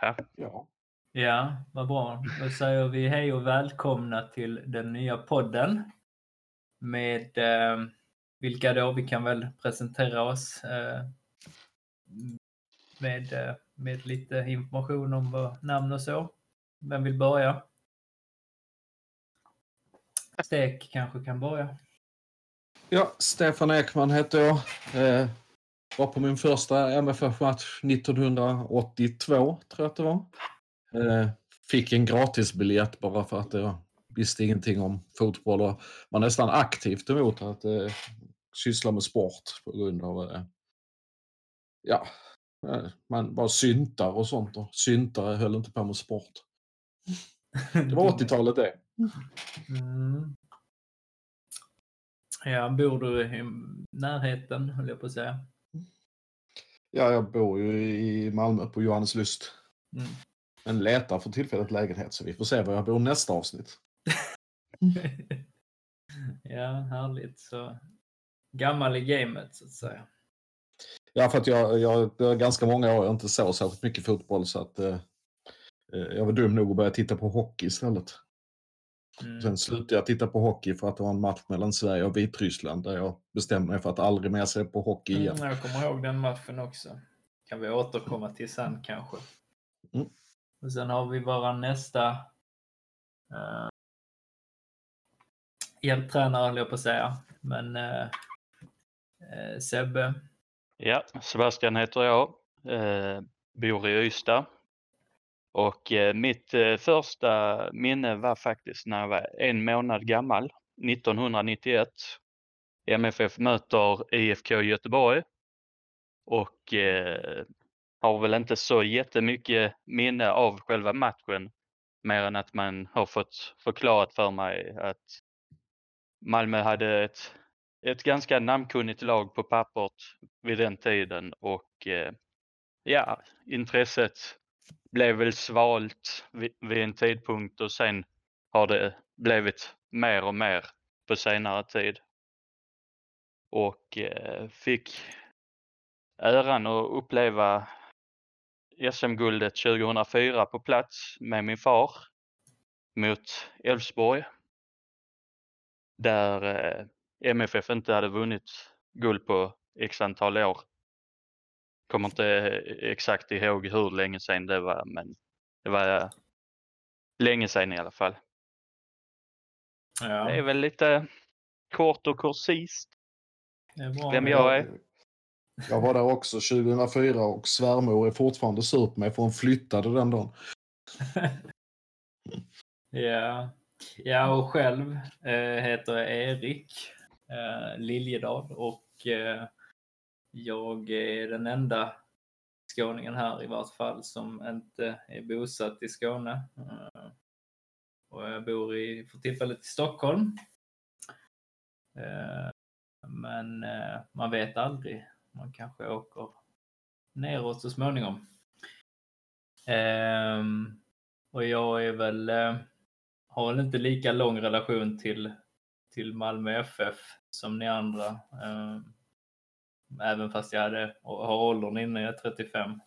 Ja. Ja. Ja, vad bra. Då säger vi hej och välkomna till den nya podden. Med eh, vilka då? Vi kan väl presentera oss eh, med, eh, med lite information om vad namn och så. Vem vill börja? Stek kanske kan börja. ja, Stefan Ekman heter jag. Var på min första MFF-match 1982, tror jag att det var. Eh, fick en gratisbiljett bara för att jag visste ingenting om fotboll och var nästan aktivt emot att eh, syssla med sport på grund av eh, ja, eh, man var syntar och sånt och syntare höll inte på med sport. Det var 80-talet det. Mm. Ja, bor du i närheten, höll jag på att säga. Ja, jag bor ju i Malmö på Johanneslust. Mm. Men letar för tillfället lägenhet så vi får se var jag bor nästa avsnitt. ja, härligt. Så gammal i gamet, så att säga. Ja, för att jag, jag, det är ganska många år jag inte såg särskilt mycket fotboll så att eh, eh, jag var dum nog att börja titta på hockey istället. Mm. Sen slutade jag titta på hockey för att det var en match mellan Sverige och Vitryssland där jag bestämde mig för att aldrig mer se på hockey igen. Mm, jag kommer ihåg den matchen också. Kan vi återkomma till sen kanske. Mm. Och sen har vi våra nästa uh, hjälptränare, höll jag på att säga. Men uh, uh, Sebbe. Ja, Sebastian heter jag. Eh, bor i Ystad. Och eh, mitt eh, första minne var faktiskt när jag var en månad gammal, 1991. MFF möter IFK Göteborg. Och eh, har väl inte så jättemycket minne av själva matchen. Mer än att man har fått förklarat för mig att Malmö hade ett, ett ganska namnkunnigt lag på pappret vid den tiden och eh, ja, intresset blev väl svalt vid, vid en tidpunkt och sen har det blivit mer och mer på senare tid. Och eh, fick äran att uppleva SM-guldet 2004 på plats med min far mot Elfsborg. Där eh, MFF inte hade vunnit guld på x antal år. Kommer inte exakt ihåg hur länge sedan det var men det var eh, länge sedan i alla fall. Ja, Det är väl lite kort och bra. vem jag är. Jag var där också 2004 och svärmor är fortfarande sur på mig för hon flyttade den dagen. Ja, ja och själv eh, heter jag Erik eh, Liljedahl och eh, jag är den enda skåningen här i vart fall som inte är bosatt i Skåne. Eh, och jag bor i, för tillfället i Stockholm. Eh, men eh, man vet aldrig. Man kanske åker neråt så småningom. Ehm, och jag är väl, har väl inte lika lång relation till, till Malmö FF som ni andra. Ehm, Även fast jag hade, har åldern inne, jag är 35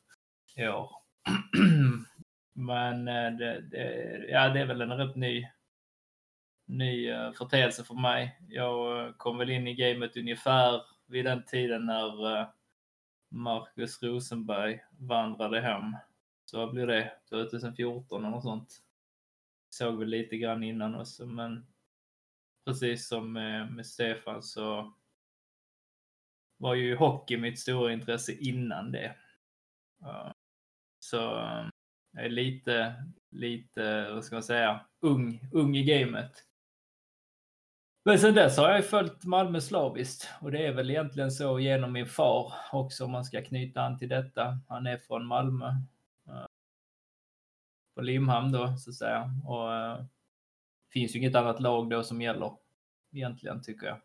i år. Men eh, det, det, ja, det är väl en rätt ny, ny eh, förteelse för mig. Jag eh, kom väl in i gamet ungefär vid den tiden när Marcus Rosenberg vandrade hem. Så vad blir det? 2014 eller något sånt. Såg väl lite grann innan också, men precis som med, med Stefan så var ju hockey mitt stora intresse innan det. Så jag är lite, lite, vad ska man säga, ung, ung i gamet. Men sen dess har jag ju följt Malmö slaviskt och det är väl egentligen så genom min far också om man ska knyta an till detta. Han är från Malmö. På Limhamn då så att säga. Och det finns ju inget annat lag då som gäller egentligen tycker jag.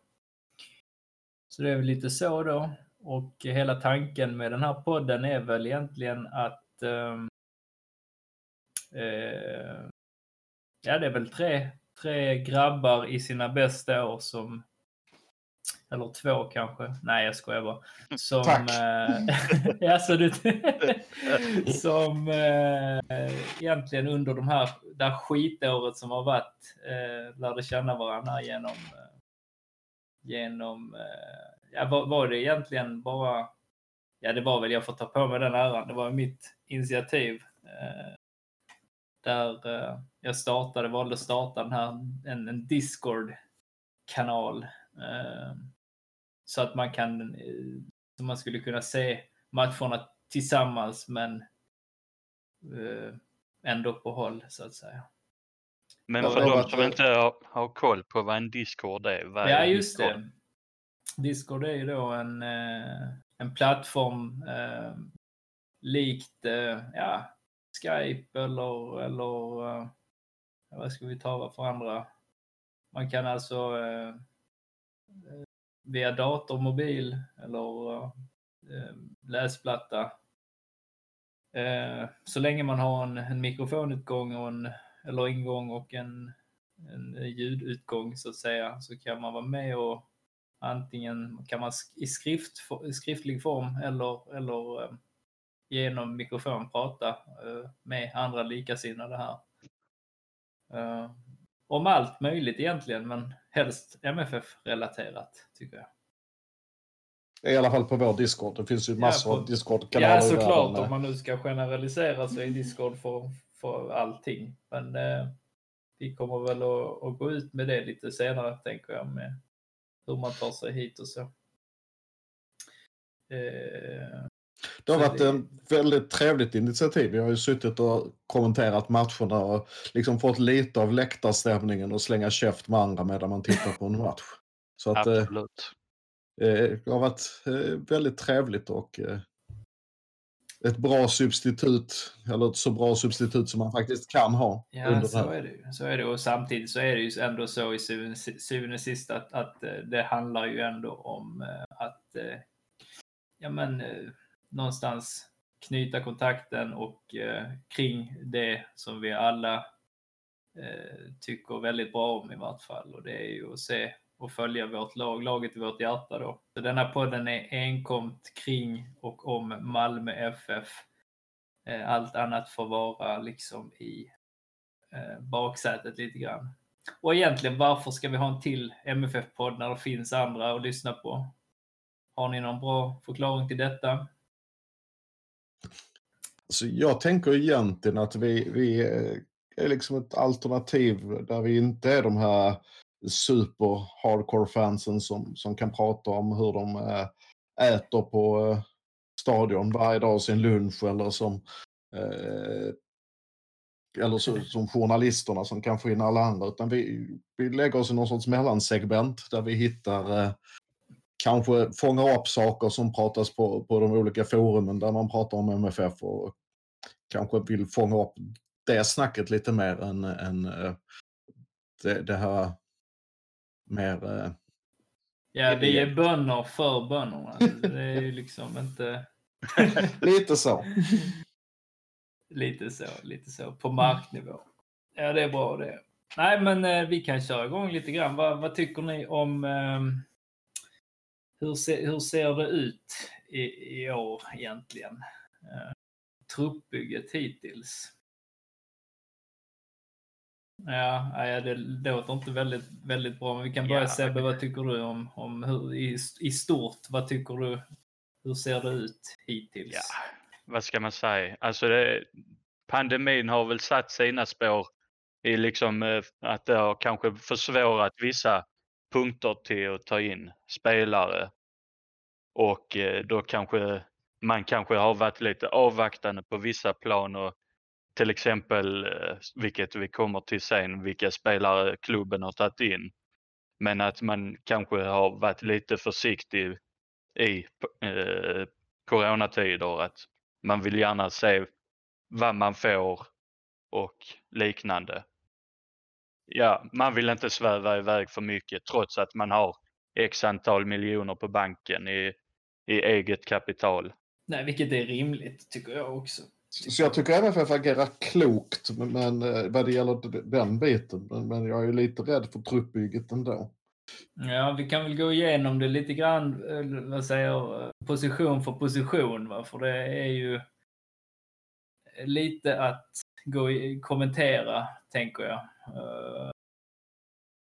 Så det är väl lite så då. Och hela tanken med den här podden är väl egentligen att um, eh, ja, det är väl tre, tre grabbar i sina bästa år som eller två kanske. Nej, jag skojar bara. Som, Tack. Eh, alltså, du, som eh, egentligen under de här, det här skitåret som har varit eh, lärde känna varandra genom, eh, genom eh, ja, var, var det egentligen bara, ja det var väl, jag får ta på mig den äran, det var mitt initiativ. Eh, där eh, jag startade, valde att starta den här, en, en Discord-kanal. Så att man kan, så man skulle kunna se matcherna tillsammans men ändå på håll så att säga. Men för de som inte har, har koll på vad en Discord är. Vad Ja, är just Discord? det. Discord är ju då en, eh, en plattform eh, likt eh, ja, Skype eller, eller eh, vad ska vi ta för andra? Man kan alltså eh, eh, via dator, mobil eller eh, läsplatta. Eh, så länge man har en, en mikrofonutgång och en, eller ingång och en, en ljudutgång så att säga så kan man vara med och antingen kan man i skrift, skriftlig form eller, eller eh, genom mikrofon prata eh, med andra likasinnade här. Eh, om allt möjligt egentligen, men helst MFF-relaterat tycker jag. I alla fall på vår Discord. Det finns ju Ja, massor på- av Discord-kanaler Ja, såklart om man nu ska generalisera så är Discord för, för allting. Men eh, vi kommer väl att, att gå ut med det lite senare, tänker jag, med hur man tar sig hit och så. Eh, Det har varit ett väldigt trevligt initiativ. Vi har ju suttit och kommenterat matcherna och liksom fått lite av läktarstämningen och slänga käft med andra medan man tittar på en match. Så att eh, Absolut. eh, det har varit eh, väldigt trevligt och eh, ett bra substitut, eller ett så bra substitut som man faktiskt kan ha Ja, under det så här. är det ju. Så är det. Och samtidigt så är det ju ändå så i syvende och sist att, att eh, det handlar ju ändå om eh, att eh, ja, men, någonstans knyta kontakten och kring det som vi alla tycker väldigt bra om i vart fall. Och det är ju att se och följa vårt lag, laget i vårt hjärta då. Så den här podden är enkomt kring och om Malmö FF. Eh, allt annat får vara liksom i eh, baksätet lite grann. Och egentligen, varför ska vi ha en till MFF-podd när det finns andra att lyssna på? Har ni någon bra förklaring till detta? Så jag tänker egentligen att vi, vi eh, är liksom ett alternativ där vi inte är de här super hardcore fansen som, som kan prata om hur de eh, äter på eh, stadion varje dag sin lunch eller som eh, eller så, som journalisterna som kan få in alla andra. Utan vi, vi lägger oss i någon sorts mellansegment där vi hittar eh, kanske fångar upp saker som pratas på, på de olika forumen där man pratar om MFF och kanske vill fånga upp det snacket lite mer än, än det, det här mer... eh, Ja, vi är bönder för bönderna. Det är ju liksom inte Lite så. lite så, lite så på marknivå. Ja, det är bra det. Nej, men eh, vi kan köra igång lite grann. Vad, vad tycker ni om eh, hur, se, hur ser det ut i, i år egentligen? Eh, truppbygget hittills. Ja, ja, det låter inte väldigt, väldigt bra. Men vi kan börja Ja, Sebbe, vad tycker du om, om hur, i, i stort? Vad tycker du? Hur ser det ut hittills? Ja, vad ska man säga? Alltså det, pandemin har väl satt sina spår i liksom eh, att det har kanske försvårat vissa punkter till att ta in spelare. Och eh, då kanske man kanske har varit lite avvaktande på vissa plan och till exempel, eh, vilket vi kommer till sen, vilka spelare klubben har tagit in. Men att man kanske har varit lite försiktig i eh, coronatider. Att man vill gärna se vad man får och liknande. Ja, man vill inte sväva iväg för mycket trots att man har x antal miljoner på banken i, i eget kapital. Nej, vilket är rimligt tycker jag också. Så jag tycker MFF agerar klokt men, men, eh, vad det gäller den biten. Men, men jag är ju lite rädd för truppbygget ändå. Ja, vi kan väl gå igenom det lite grann, eh, vad säger eh, position för position. Va? För det är ju lite att gå i, kommentera, tänker jag.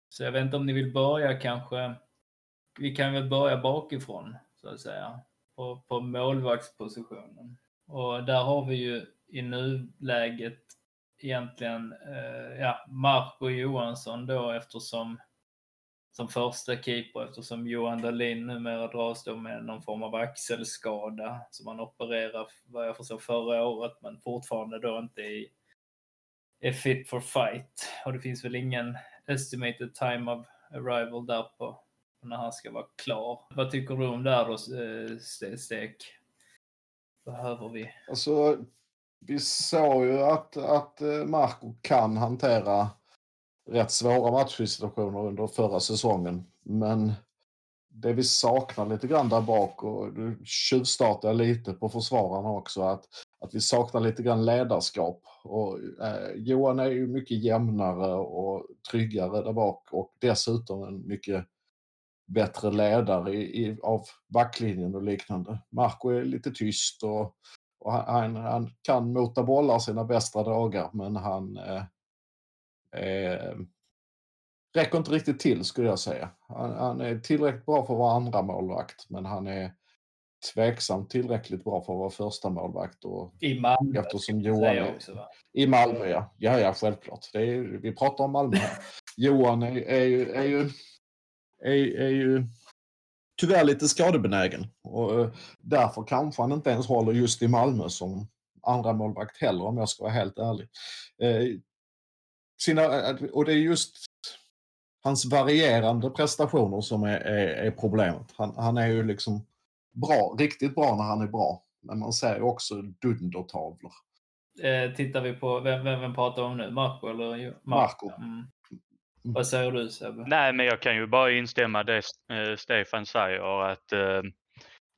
Så jag vet inte om ni vill börja kanske. Vi kan väl börja bakifrån, så att säga, på, på målvaktspositionen. Och där har vi ju i nuläget egentligen eh, ja, Marco Johansson då eftersom som första keeper eftersom Johan Dahlin numera dras då med någon form av axelskada som han opererar vad jag förstår förra året men fortfarande då inte är, är fit for fight. Och det finns väl ingen estimated time of arrival där på när han ska vara klar. Vad tycker du om det här då, eh, Stek? Behöver vi? Alltså, vi såg ju att, att eh, Marco kan hantera rätt svåra matchsituationer under förra säsongen. Men det vi saknar lite grann där bak och du tjuvstartar lite på försvararna också att, att vi saknar lite grann ledarskap. Och, eh, Johan är ju mycket jämnare och tryggare där bak och dessutom en mycket bättre ledare i, i, av backlinjen och liknande. Marco är lite tyst och, och han, han, kan mota bollar sina bästa dagar men han eh, eh, räcker inte riktigt till skulle jag säga. Han, han, är tillräckligt bra för att vara andra målvakt men han är tveksamt tillräckligt bra för att vara första målvakt. Och I Malmö eftersom Johan är, också, va? I Malmö ja. Ja, ja självklart. Är, vi pratar om Malmö här. Johan är, är, ju, är, ju, är, är ju tyvärr lite skadebenägen. Och uh, därför kanske han inte ens håller just i Malmö som andra målvakt heller om jag ska vara helt ärlig. Uh, sina, och det är just hans varierande prestationer som är, är, är problemet. Han, han, är ju liksom bra, riktigt bra när han är bra. Men man ser ju också dundertavlor. Eh, tittar vi på, vem, vem, vem pratar om nu? Marco eller? Marco. Mm. Mm. Vad säger du Sebbe? Nej, men jag kan ju bara instämma det eh, Stefan säger att eh,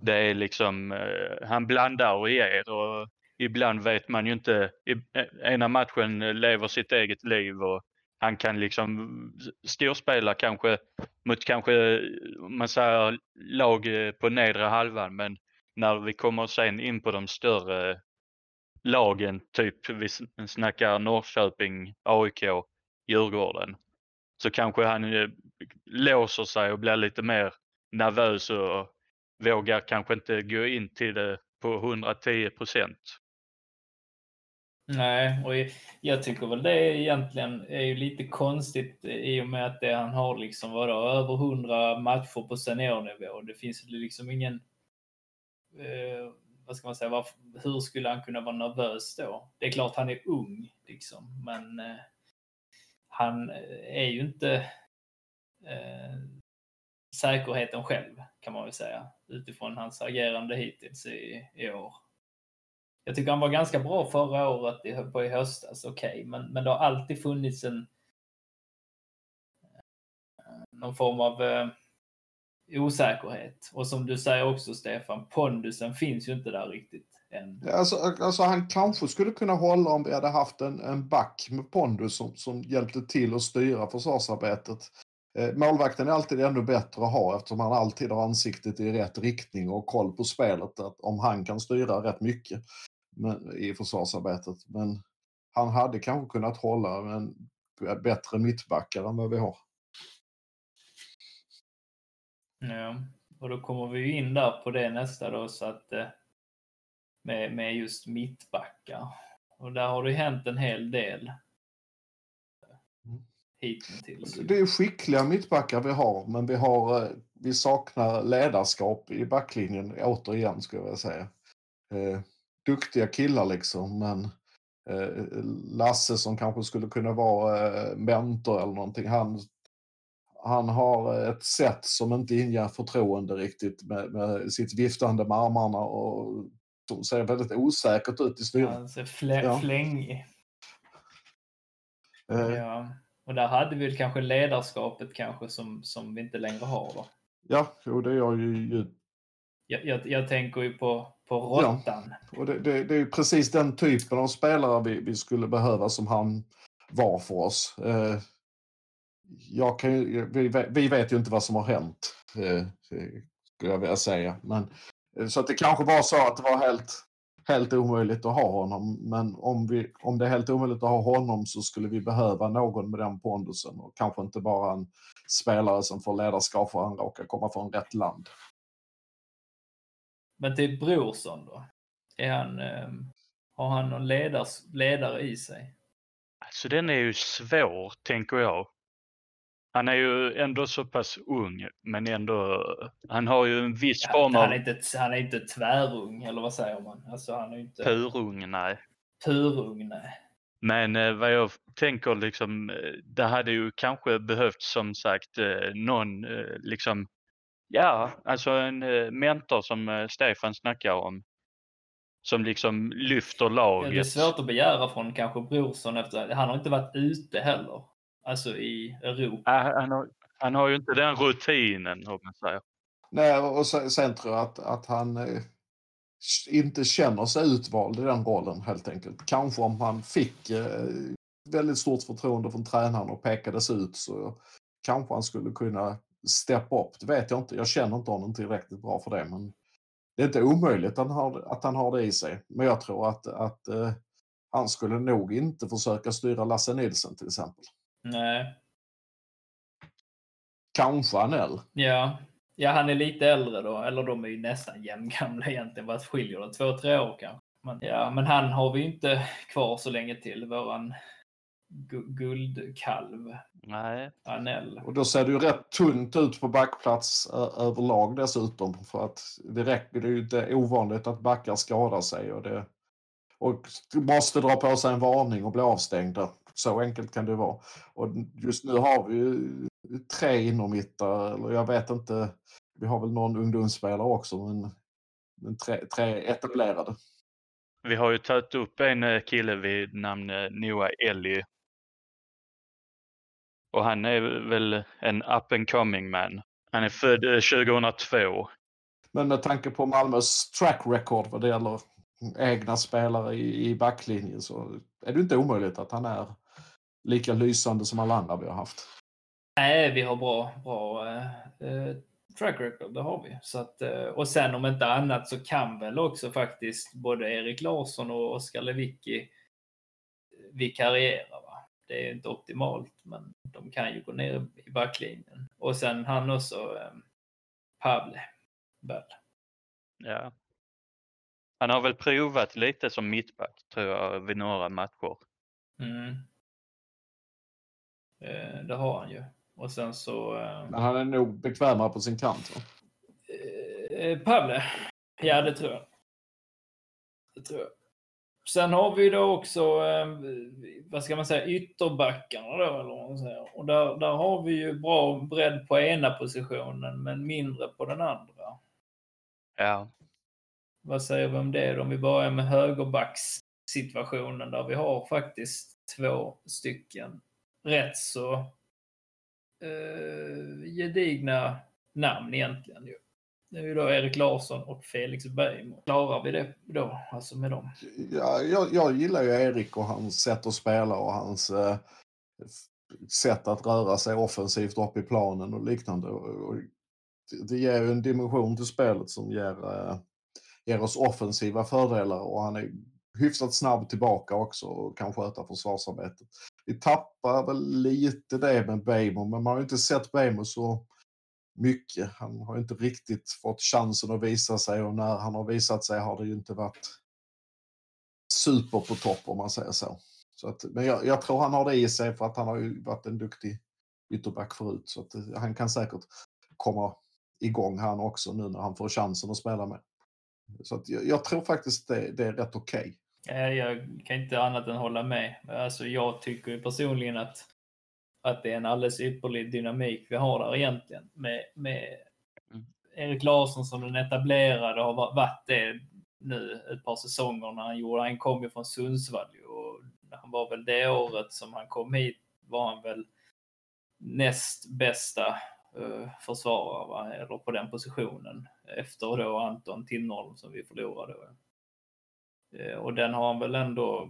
det är liksom, eh, han blandar och ger och ibland vet man ju inte. Eh, ena matchen lever sitt eget liv och han kan liksom storspela kanske mot kanske, man säger lag eh, på nedre halvan men när vi kommer sen in på de större lagen, typ vi snackar Norrköping, AIK, Djurgården, så kanske han eh, låser sig och blir lite mer nervös och vågar kanske inte gå in till det på 110 procent. Nej, och jag tycker väl det egentligen är ju lite konstigt eh, i och med att det han har liksom vadå, över 100 matcher på seniornivå. Det finns liksom ingen, eh, vad ska man säga, varför, hur skulle han kunna vara nervös då? Det är klart han är ung liksom, men eh, han eh, är ju inte eh, säkerheten själv kan man väl säga utifrån hans agerande hittills i, i år. Jag tycker han var ganska bra förra året på i höstas, okej, okay. men, men det har alltid funnits en eh, någon form av eh, osäkerhet. Och som du säger också Stefan, pondusen finns ju inte där riktigt än. Alltså, alltså han kanske skulle kunna hålla om vi hade haft en, en back med pondus som, som hjälpte till att styra försvarsarbetet. Eh, målvakten är alltid ännu bättre att ha eftersom han alltid har ansiktet i rätt riktning och koll på spelet. Att om han kan styra rätt mycket i försvarsarbetet. Men han hade kanske kunnat hålla en bättre mittbackar än vad vi har. Ja, och då kommer vi in där på det nästa då så att eh, med, med just mittbackar. Och där har det hänt en hel del. Mm. Hittills. Det är skickliga mittbackar vi har, men vi, har, eh, vi saknar ledarskap i backlinjen återigen, skulle jag säga. Eh, duktiga killar liksom. Men eh, Lasse som kanske skulle kunna vara eh, mentor eller någonting. Han, han har ett sätt som inte inger förtroende riktigt med, med sitt viftande med armarna och som ser väldigt osäkert ut i styret. Han ser flä ja. flängig. Eh. Ja. Och där hade vi kanske ledarskapet kanske som, som vi inte längre har då. Ja, jo, det gör ju jag, jag, jag, tänker ju på, på råttan. Ja, och det, det, det, är precis den typen av spelare vi, vi, skulle behöva som han var för oss. Eh, jag kan vi, vi vet ju inte vad som har hänt, eh, skulle jag vilja säga. Men, så att det kanske var så att det var helt, helt omöjligt att ha honom. Men om, vi, om det är helt omöjligt att ha honom så skulle vi behöva någon med den pondusen och kanske inte bara en spelare som får ledarskap för han råkar komma från rätt land. Men till Brorsson då? Är han, eh, har han någon ledars, ledare i sig? Alltså den är ju svår, tänker jag. Han är ju ändå så pass ung, men ändå, han har ju en viss Ja, form han, av är inte, han är inte tvärung, eller vad säger man? Alltså han är inte purung, nej. purung, nej. Men eh, vad jag tänker liksom, eh, det hade ju kanske behövts som sagt eh, någon liksom, ja, alltså en mentor som Stefan snackar om. Som liksom lyfter Ja, det är laget. svårt att begära från kanske Brorsson efter, han har inte varit ute heller. Alltså i Europa. Ah, han, har, han har ju inte den rutinen om man säger. Nej, och sen, sen tror jag att, att han eh, inte känner sig utvald i den rollen helt enkelt. Kanske om han fick eh, väldigt stort förtroende från tränaren och pekades ut så kanske han skulle kunna steppa upp. Det vet jag inte. Jag känner inte honom tillräckligt bra för det. Men det är inte omöjligt att han har, att han har det i sig. Men jag tror att, att eh, han skulle nog inte försöka styra Lasse Nilsson till exempel. Nej. Kanske Anell. Ja. ja, han är lite äldre då. Eller de är ju nästan jämngamla egentligen. Vad skiljer det? Två, tre år kanske. Men, ja, men han har vi ju inte kvar så länge till. Våran gu- guldkalv, Nej, Anell. Och då ser det ju rätt tunt ut på backplats överlag dessutom. För att det räcker, det är ju inte ovanligt att backar skadar sig och det och måste dra på sig en varning och bli avstängda. Så enkelt kan det vara. Och just nu har vi ju tre innermittare, eller jag vet inte. Vi har väl någon ungdomsspelare också, men, men tre, tre etablerade. vi har ju tagit upp en eh, kille vid namn eh, Noah Ellie. Och han är väl en up and coming man. Han är född eh, 2002. Men med tanke på Malmös track record vad det gäller egna spelare i, i backlinjen så är det inte omöjligt att han är lika lysande som alla andra vi har haft. Nej, vi har bra, bra eh, eh, track record, det har vi. Så att, eh, och sen om inte annat så kan väl också faktiskt både Erik Larsson och Oskar Lewicki vikariera. Va? Det är inte optimalt, men de kan ju gå ner i backlinjen. Och sen han också, eh, Pavle Bell. Ja. Han har väl provat lite som mittback tror jag vid några matcher. Mm. Eh, det har han ju. Och sen så... Eh, Men han är nog bekvämare på sin kant. Va? Eh, Pavle. Ja, det tror jag. Det tror jag. Sen har vi då också, vad ska man säga, ytterbackarna då, eller vad man säger. Och där, där har vi ju bra bredd på ena positionen, men mindre på den andra. Ja. Vad säger vi om det då? Om vi börjar med högerbacks-situationen där vi har faktiskt två stycken rätt så eh, gedigna namn egentligen. Ju. Det är ju då Erik Larsson och Felix Bergmo. Klarar vi det då, alltså med dem? Ja, jag, jag gillar ju Erik och hans sätt att spela och hans eh, sätt att röra sig offensivt upp i planen och liknande. Och, och det- det ger ju en dimension till spelet som ger, eh, ger oss offensiva fördelar och han är hyfsat snabb tillbaka också och kan sköta försvarsarbetet. Vi tappar väl lite det med Beijmo, men man har ju inte sett Beijmo så mycket. Han har ju inte riktigt fått chansen att visa sig och när han har visat sig har det ju inte varit super på topp om man säger så. så att, men jag, jag tror han har det i sig för att han har ju varit en duktig ytterback förut. Så att, eh, han kan säkert komma igång han också nu när han får chansen att spela med. Så att jag, jag tror faktiskt det, det är rätt okej. Okay. Jag kan inte annat än hålla med. Alltså jag tycker personligen att, att det är en alldeles ypperlig dynamik vi har där egentligen. Med, med Mm. Erik Larsson som den etablerade har va- varit det nu ett par säsonger när han gjorde. Han kom ju från Sundsvall och han var väl det året som han kom hit var han väl näst bästa uh, försvarare, va? eller på den positionen. Efter då Anton Tinnerholm som vi förlorade. Va? Eh, Och den har han väl ändå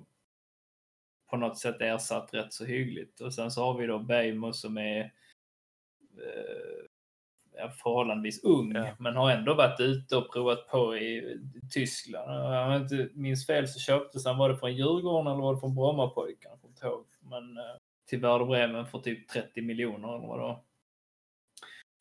på något sätt ersatt rätt så hyggligt. Och sen så har vi då Beijmo som är eh, förhållandevis ung, ja. men har ändå varit ute och provat på i Tyskland. Om jag inte minns fel så köptes han, var det från Djurgården eller var det från Brommapojkarna? Men eh, till Werder Bremen för typ 30 miljoner eller vad det var.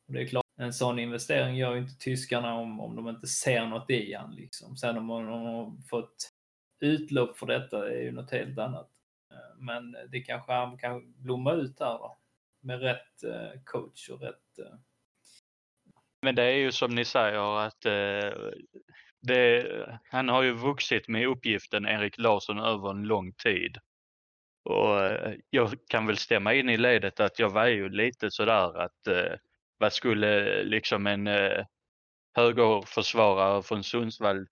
Och det är klart, en sån investering gör ju inte tyskarna om, om de inte ser något i han. Liksom. Sen om de har fått utlopp för detta är ju något helt annat. Eh, men det kanske han kan blomma ut här då. Med rätt eh, coach och rätt... Eh. Men det är ju som ni säger att det, han har ju vuxit med uppgiften Erik Larsson över en lång tid. Och jag kan väl stämma in i ledet att jag var ju lite sådär att vad skulle liksom en högerförsvarare från Sundsvall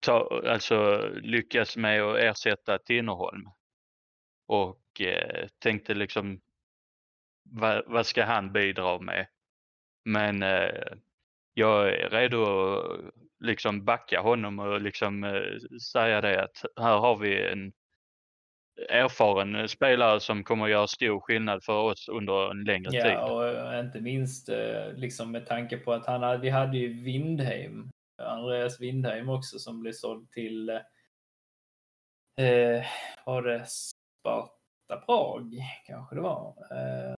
ta, alltså lyckas med att ersätta Tinnerholm. Och eh, tänkte liksom vad, vad, ska han bidra med? Men eh, jag är redo att liksom backa honom och liksom eh, säga det att här har vi en erfaren spelare som kommer att göra stor skillnad för oss under en längre ja, tid. Ja, och inte minst eh, liksom med tanke på att han hade, vi hade ju Windheim Andreas Windheim också som blev såld till eh, var det Sparta Prag kanske det var. Eh,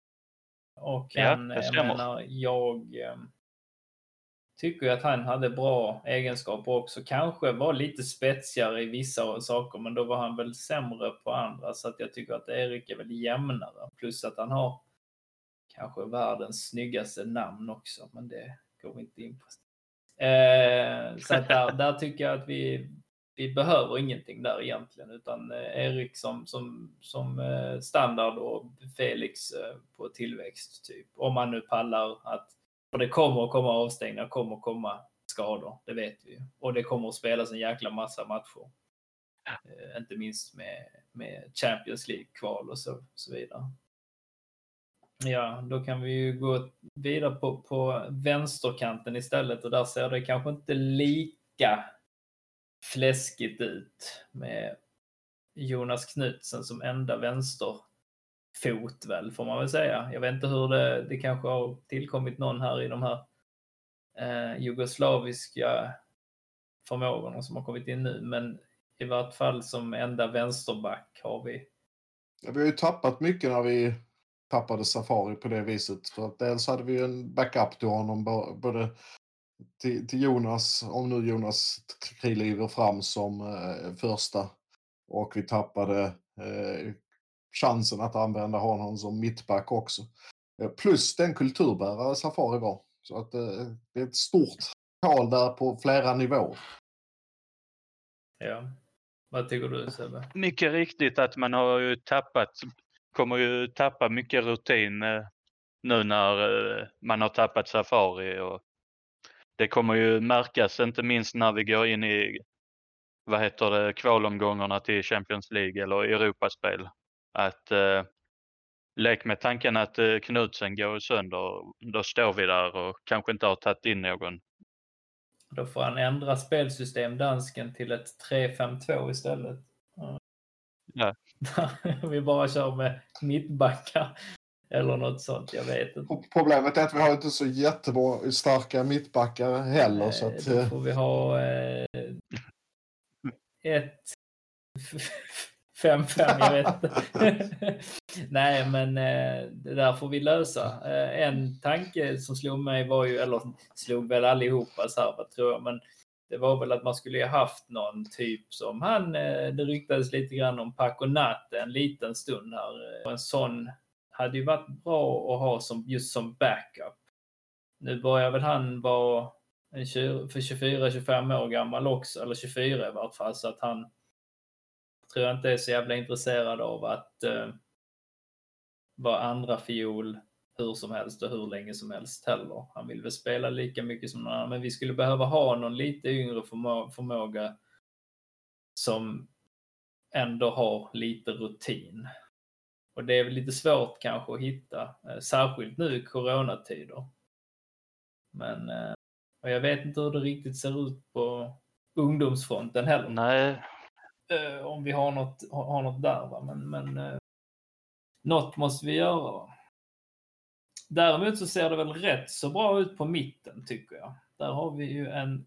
och han, ja, jag menar, jag eh, tycker att han hade bra egenskaper också. Kanske var lite spetsigare i vissa saker, men då var han väl sämre på andra. Så att jag tycker att Erik är väl jämnare. Plus att han har kanske världens snyggaste namn också, men det går vi inte in på. Eh, så att där, där tycker jag att vi, vi behöver ingenting där egentligen, utan eh, Erik som, som, som eh, standard och Felix eh, på tillväxt, typ. Om man nu pallar att, för det kommer att komma avstängningar, kommer att komma skador, det vet vi. Och det kommer att spelas en jäkla massa matcher. Eh, inte minst med, med Champions League-kval och så, så vidare. Ja, då kan vi ju gå vidare på, på vänsterkanten istället och där ser det kanske inte lika fläskigt ut med Jonas Knutsen som enda vänsterfot väl, får man väl säga. Jag vet inte hur det, det kanske har tillkommit någon här i de här eh, jugoslaviska förmågorna som har kommit in nu, men i vart fall som enda vänsterback har vi. Ja, vi har ju tappat mycket när vi tappade Safari på det viset. För att dels hade vi en backup till honom både till, till Jonas, om nu Jonas kliver fram som eh, första. Och vi tappade eh, chansen att använda honom som mittback också. Eh, plus den kulturbärare Safari var. Så att eh, det är ett stort tal där på flera nivåer. Ja. Vad tycker du Sebbe? Mycket riktigt att man har ju tappat kommer ju tappa mycket rutin eh, nu när eh, man har tappat Safari. Och det kommer ju märkas inte minst när vi går in i vad heter det, kvalomgångarna till Champions League eller Europaspel. Att eh, lek med tanken att eh, Knutsen går sönder, då står vi där och kanske inte har tagit in någon. Då får han ändra spelsystem, dansken, till ett 3-5-2 istället. Ja. vi bara kör med mittbackar. Eller något sånt, jag vet inte. Problemet är att vi har inte så jättebra starka mittbackar heller. Nej, så att, då får vi ha eh, ett 5-5, jag vet. Nej, men eh, det där får vi lösa. Eh, en tanke som slog mig var ju, eller slog väl allihopa så här, tror jag, men det var väl att man skulle ha haft någon typ som han, eh, det ryktades lite grann om Paco Natte en liten stund här. En sån hade ju varit bra att ha som, just som backup. Nu börjar väl han vara en 24-25 år gammal också, eller 24 i vart fall, så att han tror jag inte är så jävla intresserad av att uh, vara andra fiol hur som helst och hur länge som helst heller. Han vill väl spela lika mycket som någon annan, men vi skulle behöva ha någon lite yngre förmå förmåga som ändå har lite rutin. Och det är väl lite svårt kanske att hitta, eh, särskilt nu i coronatider. Men eh, och jag vet inte hur det riktigt ser ut på ungdomsfronten heller. Nej, Eh, om vi har något, har något där. Va? Men, men något måste vi göra. Däremot så ser det väl rätt så bra ut på mitten tycker jag. Där har vi ju en,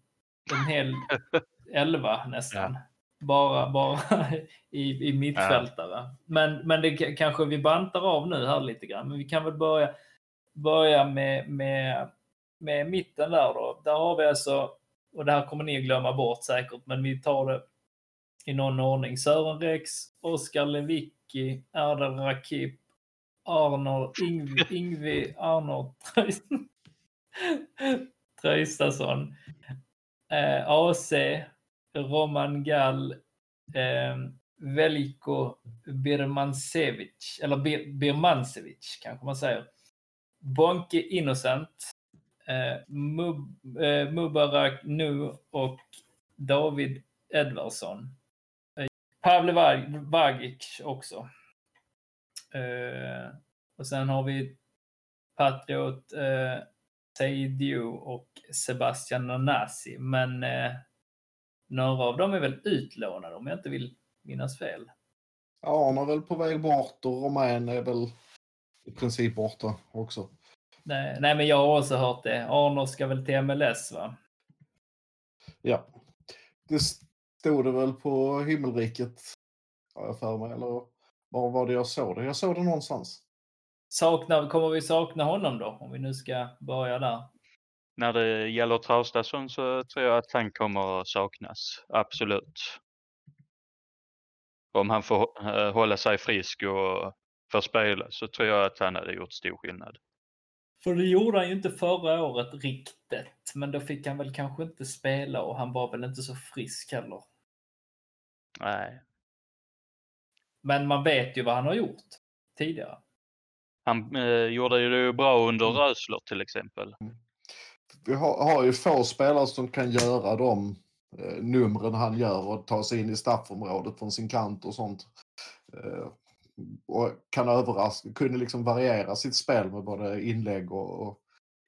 en hel elva nästan. Ja. Bara, bara i, i mittfältare. Ja. Men, men det kanske vi bantar av nu här lite grann. Men vi kan väl börja, börja med, med, med mitten där då. Där har vi alltså, och det här kommer ni glömma bort säkert, men vi tar det i någon ordning. Sören Rex, Oskar Lewicki, Erdal Rakip, Arnold, Ingvi, Ingvi Arnold Traustason, eh, AC, Roman Gall, eh, Veliko Birmancevic, eller Bir Birmancevic kanske man säger. Bonke Innocent, eh, Mub, eh, Mubarak Nu och David Edvardsson. Eh, Pavle Vagic också. Eh, och sen har vi Patriot eh, Seidiu och Sebastian Nanasi. Men eh, några av dem är väl utlånade om jag inte vill minnas fel. Ja, han är väl på väg bort och Romän är väl i princip borta också. Nej, nej, men jag har också hört det. Arnold ska väl till MLS va? Ja. Det stod det väl på himmelriket, har jag för mig. Eller var var det jag såg det? Jag såg det någonstans. Saknar, kommer vi sakna honom då? Om vi nu ska börja där. När det gäller Traustason så tror jag att han kommer att saknas. Absolut. Om han får eh, hålla sig frisk och får spela så tror jag att han hade gjort stor skillnad. För det gjorde han ju inte förra året riktigt. Men då fick han väl kanske inte spela och han var väl inte så frisk heller. Nej. Men man vet ju vad han har gjort tidigare. Han eh, gjorde ju det bra under mm. Rösler till exempel. Vi har, har, ju få spelare som kan göra de eh, numren han gör och ta sig in i straffområdet från sin kant och sånt. Eh, och kan överraska, kunde liksom variera sitt spel med både inlägg och, och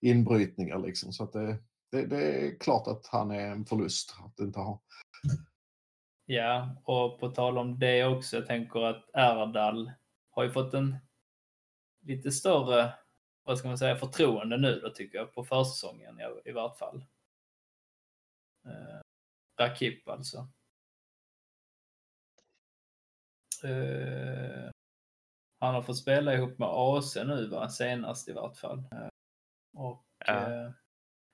inbrytningar liksom. Så att det, det, det, är klart att han är en förlust att inte ha. Ja, och på tal om det också, jag tänker att Erdal har ju fått en lite större, vad ska man säga, förtroende nu då tycker jag, på försäsongen i, i vart fall. Eh, Rakip alltså. Eh, han har fått spela ihop med AC nu va, senast i vart fall. Eh, och ja. eh,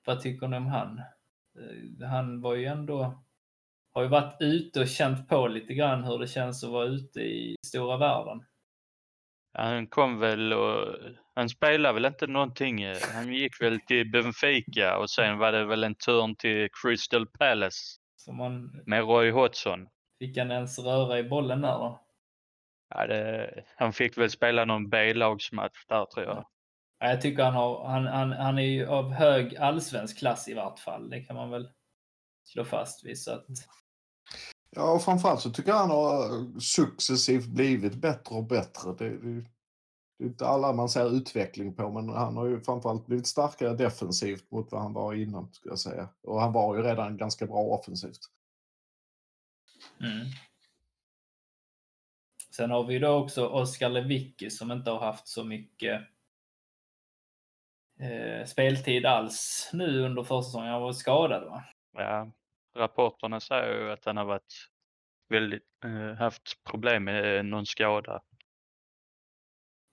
vad tycker ni om han? Eh, han var ju ändå har ju varit ute och känt på lite grann hur det känns att vara ute i stora världen. Han kom väl och han spelade väl inte någonting. Han gick väl till Benfica och sen var det väl en turn till Crystal Palace. Man... Med Roy Hodgson. Fick han ens röra i bollen där då? Ja, det... han fick väl spela någon B-lagsmatch där tror jag. Ja, jag tycker han, har, han, han, han är ju av hög allsvensk klass i vart fall. Det kan man väl slå fast vid. Så att... Ja, och framförallt så tycker jag han har successivt blivit bättre och bättre. Det, det, det är inte alla man ser utveckling på, men han har ju framförallt blivit starkare defensivt mot vad han var innan, skulle jag säga. Och han var ju redan ganska bra offensivt. Mm. Sen har vi då också Oskar Lewicki som inte har haft så mycket eh, speltid alls nu under försäsongen. Han var skadad va? Ja, rapporterna säger ju att han har varit väldigt, eh, haft problem med någon skada.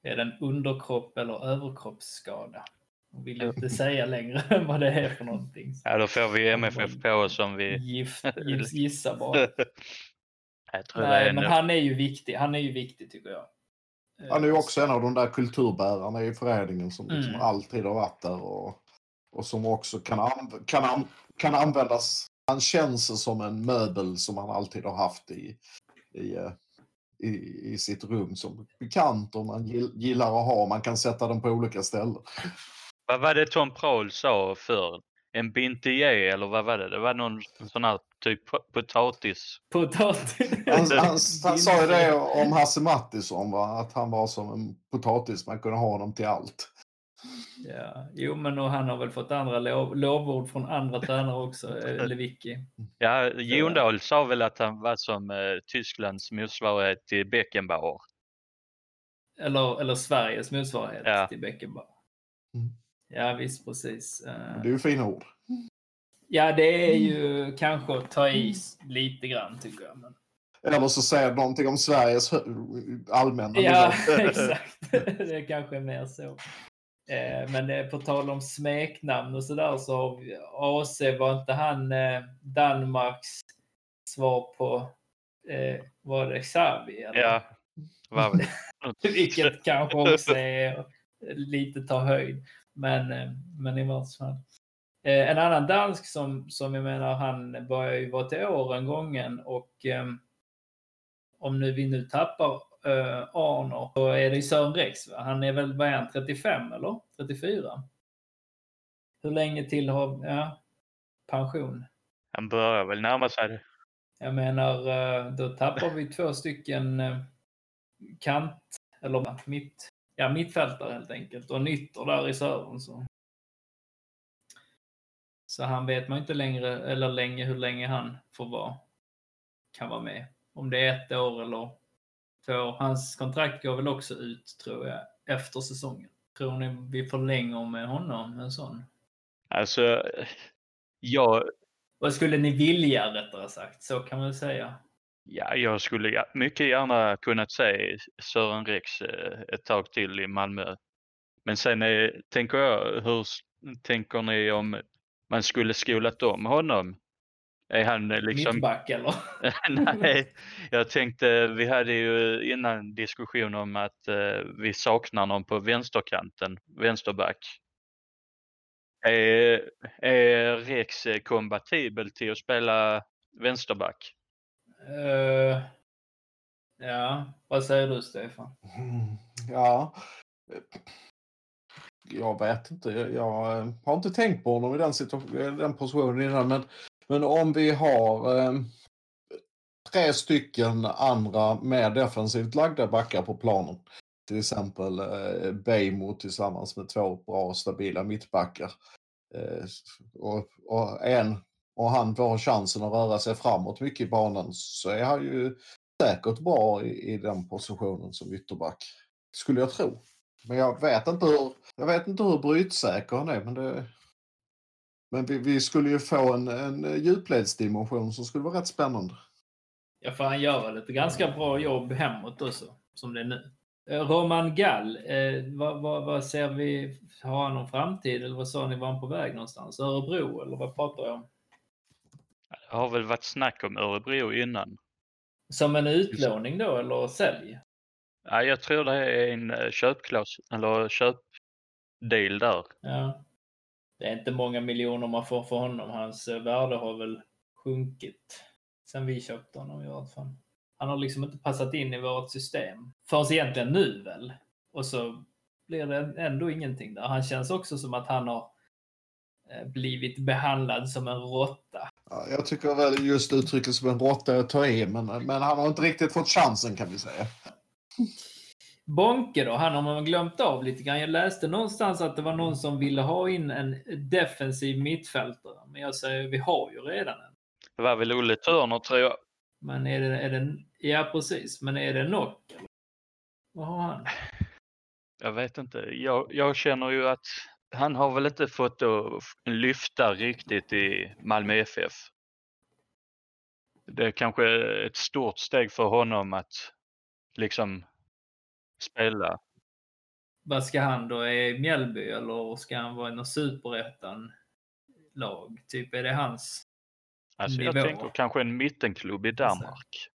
Är det en underkropp eller överkroppsskada? Jag vill inte säga längre vad det är för någonting. Ja, då får vi MFF på oss om vi... Gift, gift, gissa bara. Nej, men han är ju viktig. Han är ju viktig tycker jag. Han är ju också en av de där kulturbärarna i föreningen som liksom mm. alltid har varit där och, och som också kan, anv kan, an kan användas han känns som en möbel som han alltid har haft i, i, eh, i, i sitt rum som bekant och man gillar att ha. Man kan sätta den på olika ställen. Vad var det Tom Prahl sa för En bintier eller vad var det? Det var någon sån här typ potatis. Potatis? Han, han, han sa ju det om Hasse Mattisson, va? att han var som en potatis. Man kunde ha honom till allt. Ja, jo men och han har väl fått andra lov, lovord från andra tränare också, eh, Lewicki. Ja, Jondal sa väl att han var som eh, Tysklands motsvarighet till Beckenbauer. Eller, eller Sveriges motsvarighet Ja. till Beckenbauer. Mm. Ja visst, precis. Eh, Det är ju fina ord. Ja, det är ju kanske att ta i lite grann tycker jag. Men... Eller så säger någonting om Sveriges allmänna Ja, exakt. Det kanske är mer så. Eh, Men eh, på tal om smeknamn och sådär så har AC, var inte han eh, Danmarks svar på, var det Xavi? Eller? Ja, var väl. Vilket kanske också är lite ta höjd. Men, men i vart fall. En annan dansk som, som jag menar, han börjar ju vara till åren gången och om nu vi nu tappar eh, Arnor så är det ju Sören Rex. Va? Han är väl, vad är han, 35 eller 34? Hur länge till har, ja, pension? Han börjar väl närma sig det. Jag menar, eh, då tappar vi två stycken eh, kant, eller mitt, ja, mittfältare helt enkelt. Och en ytter där i Sören. Så. så han vet man inte längre, eller länge hur länge han får vara, kan vara med. Om det är ett år eller år. Hans kontrakt går väl också ut, tror jag, efter säsongen. Tror ni vi förlänger med honom, en sån? Alltså, jag, Vad skulle ni vilja, rättare sagt? Så kan man säga. ja, jag skulle mycket gärna kunnat se Sören Rex eh, ett tag till i Malmö. Men sen är, tänker jag, hur tänker ni om man skulle skolat om honom? Är han eh, liksom... Mittback, eller? Nej, jag tänkte, vi hade ju innan diskussion om att eh, vi saknar någon på vänsterkanten, vänsterback. Är, är Rex kompatibel till att spela vänsterback? Eh, ja, vad säger du Stefan? Mm, Ja. Jag vet inte. Jag, jag har inte tänkt på honom i den, den positionen innan. Men, men om vi har eh, tre stycken andra mer defensivt lagda backar på planen. Till exempel eh, Bejmo tillsammans med två bra stabila mittbackar. Eh, och, och, en, och han får chansen att röra sig framåt mycket i banan så är han ju säkert bra i, i den positionen som ytterback. Skulle jag tro. Men jag vet inte hur, jag vet inte hur brytsäker han är. Men, det, men vi, vi skulle ju få en, en djupledsdimension som skulle vara rätt spännande. Ja, för han gör väl ett ganska bra jobb hemåt också, som det är nu. Eh, Roman Gall, eh, vad, vad, vad ser vi? Har han någon framtid eller vad sa ni, var han på väg någonstans? Örebro eller vad pratar jag om? Det har väl varit snack om Örebro innan. Som en utlåning då eller sälj? Ja, jag tror det är en eh, köpklaus eller köpdeal där. Ja. Det är inte många miljoner man får för honom. Hans eh, värde har väl sjunkit sen vi köpte honom i alla fall. Han har liksom inte passat in i vårt system. Förrän egentligen nu väl. Och så blir det ändå ingenting där. Han känns också som att han har eh, blivit behandlad som en råtta. Ja, Jag tycker väl just uttrycket som en råtta är att ta i, men, men han har inte riktigt fått chansen kan vi säga. Bonke då, han har man glömt av lite grann. Jag läste någonstans att det var någon som ville ha in en defensiv mittfältare. Men jag säger, vi har ju redan en. Det var väl Olle Turner tror jag. Men är det, är det, ja precis, men är det eller? Vad har han? Jag vet inte. Jag, jag känner ju att han har väl inte fått att lyfta riktigt i Malmö FF. Det är kanske ett stort steg för honom att liksom spela. Vad ska han då? Är Mjällby eller ska han vara i något superettan-lag? Typ, är det hans? Alltså jag Nivå. tänker kanske en mittenklubb i Danmark.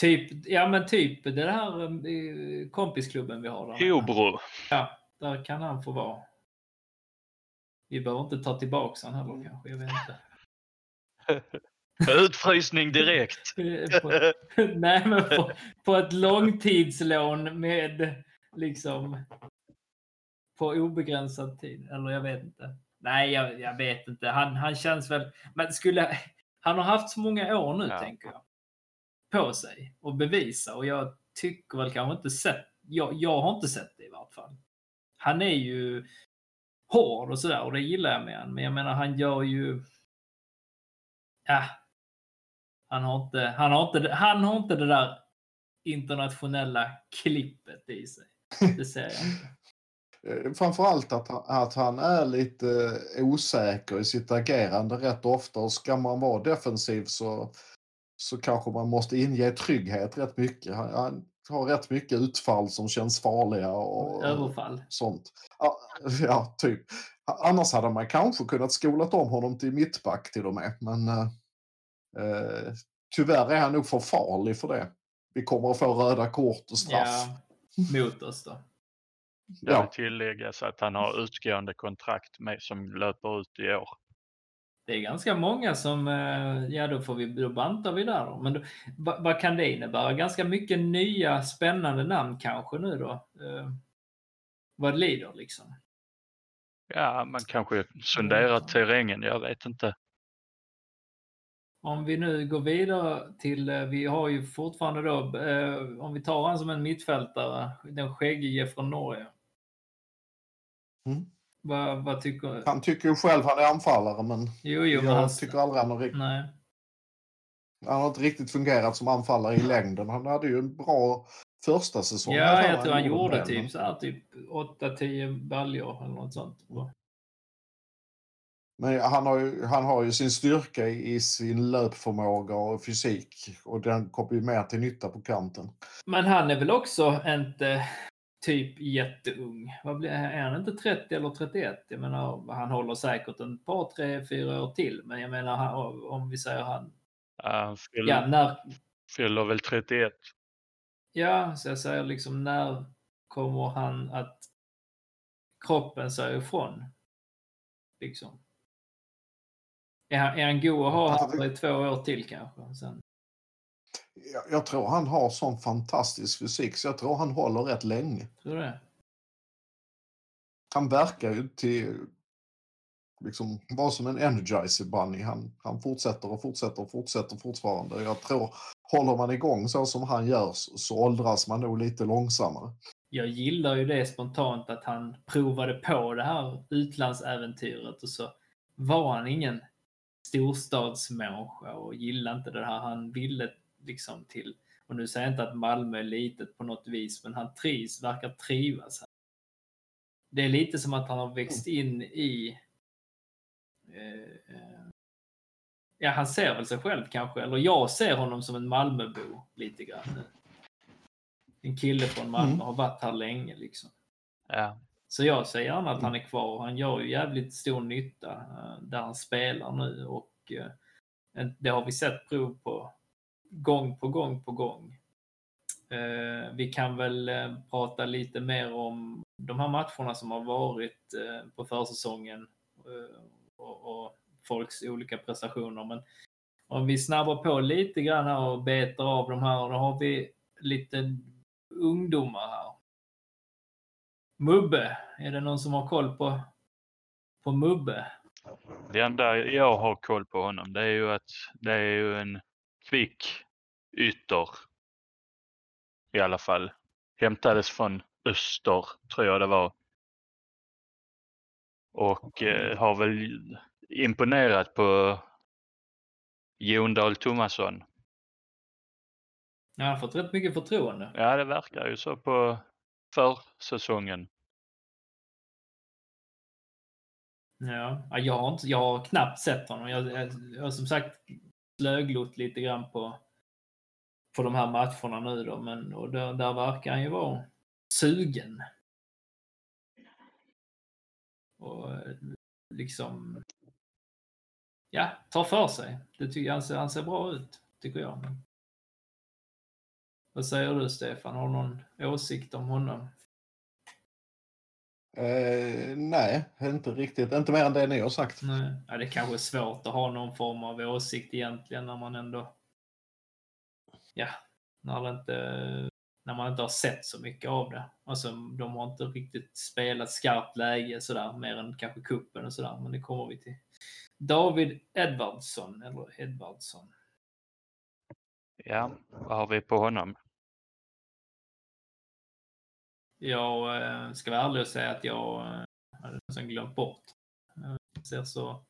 Typ, ja men typ det här eh, kompisklubben vi har där. Hobro. Ja, där kan han få vara. Vi behöver inte ta tillbaka han heller kanske, jag vet inte. Utfrysning direkt. på, nej, men på, på ett långtidslån med liksom på obegränsad tid. Eller jag vet inte. Nej, jag, jag vet inte. Han, han känns väl... Men skulle... Han har haft så många år nu, Ja. tänker jag. På sig och bevisa. Och jag tycker väl kanske inte sett... Jag, jag har inte sett det i vart fall. han är ju hård och sådär och det gillar jag med honom. Men jag menar han gör ju... Ja. Han har inte, han har inte, han har inte det där internationella klippet i sig. Det ser jag inte. Eh, framförallt att, han- att han är lite osäker i sitt agerande rätt ofta och ska man vara defensiv så, så kanske man måste inge trygghet rätt mycket. Han, han har rätt mycket utfall som känns farliga och Överfall. sånt. Ja, ja, typ. Annars hade man kanske kunnat skolat om honom till mittback till och med. Men eh, tyvärr är han nog för farlig för det. Vi kommer att få röda kort och straff. Ja, mot oss då. Det Ja. tilläggas att han har utgående kontrakt med som löper ut i år. Det är ganska många som, eh, ja då får vi, då bantar vi där då. Men då, vad, vad kan det innebära? Ganska mycket nya spännande namn kanske nu då. Eh, vad lider liksom. Ja, man kanske sonderar terrängen, jag vet inte. Om vi nu går vidare till, eh, vi har ju fortfarande då, eh, om vi tar han som en mittfältare, den skäggige från Norge. Mm. Vad, vad tycker Han tycker ju själv han är anfallare men Jo, jo, jag han... tycker aldrig han har, rikt- Nej. han har inte riktigt fungerat som anfallare i längden. Han hade ju en bra första säsong. Ja, jag tror han gjorde en del, typ så här, typ 8-10 baljor eller något sånt. Men han har, ju, han har ju sin styrka i, sin löpförmåga och fysik och den kommer ju mer till nytta på kanten. Men han är väl också inte typ jätteung? Vad blir, är han inte 30 eller 31? Jag menar, han håller säkert en par, tre, fyra år till. Men jag menar, om vi säger han... Ja, Han fyller, Ja, när, fyller väl 31. ja, så jag säger liksom när kommer han att kroppen säger ifrån? Liksom. Är är han god att ha Alltså, här i två år till kanske? Sen. Jag, jag tror han har sån fantastisk fysik så jag tror han håller rätt länge. Tror du det? Han verkar ju till liksom vara som en energizer bunny. Han, han fortsätter och fortsätter och fortsätter fortfarande. Jag tror håller man igång så som han gör så, så åldras man nog lite långsammare. jag gillar ju det spontant att han provade på det här utlandsäventyret och så var han ingen storstadsmänniska och gillade inte det här. Han ville liksom till, och nu säger jag inte att Malmö är litet på något vis, men han trivs, verkar trivas. Det är lite som att han har växt in i eh, eh, Ja, han ser väl sig själv kanske, eller jag ser honom som en Malmöbo lite grann. En kille från Malmö Mm. har varit här länge liksom. Ja. Så jag säger gärna att han är kvar. Han gör ju jävligt stor nytta eh, där han spelar nu och eh, det har vi sett prov på gång på gång på gång. Eh, Vi kan väl prata lite mer om de här matcherna som har varit på försäsongen och och folks olika prestationer. Men om vi snabbar på lite grann här och betar av de här, då har vi lite ungdomar här. Mubbe, är det någon som har koll på, på Mubbe? Det enda jag har koll på honom det är ju att det är ju en kvick ytter. I alla fall. Hämtades från Öster, tror jag det var. Och eh, har väl imponerat på Jon Dahl Tomasson. Ja, han har fått rätt mycket förtroende. Ja, det verkar ju så på för säsongen? ja, jag har, inte, jag har knappt sett honom. Jag, jag, jag har som sagt slöglott lite grann på, på de här matcherna nu då, men och där, där verkar han ju vara sugen. Och liksom, ja, tar för sig. Det tycker jag, han, ser, han ser bra ut, tycker jag. Vad säger du Stefan? Har du någon åsikt om honom? Eh, nej, inte riktigt. Inte mer än det ni har sagt. Nej. Ja, det kanske är svårt att ha någon form av åsikt egentligen när man ändå... Ja, när, det inte, när man inte har sett så mycket av det. Alltså, de har inte riktigt spelat skarpt läge sådär, mer än kanske kuppen och sådär, men det kommer vi till. David Edvardsson, eller Edvardsson. Ja, vad har vi på honom? Jag eh, ska vara ärlig och säga att jag eh, hade nästan glömt bort. Jag ser så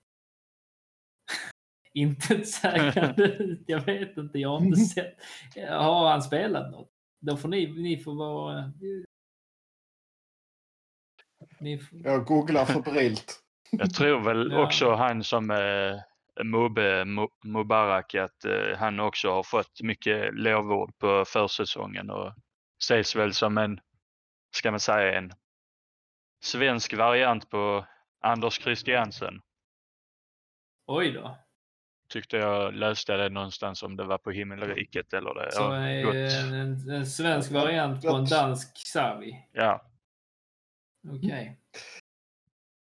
intetsägande ut. Jag vet inte, jag har inte sett. Har han spelat något? Då får ni, ni får vara... Ni får... Jag googlar febrilt. Jag tror väl Ja. också han som eh, Mo- Mubarak att eh, han också har fått mycket lovord på försäsongen och ses väl som en, ska man säga en svensk variant på Anders Christiansen. Oj då. Tyckte jag läste det någonstans om det var på himmelriket eller det. Så Ja, gott. en, en svensk variant på en dansk Xavi. ja. Okej.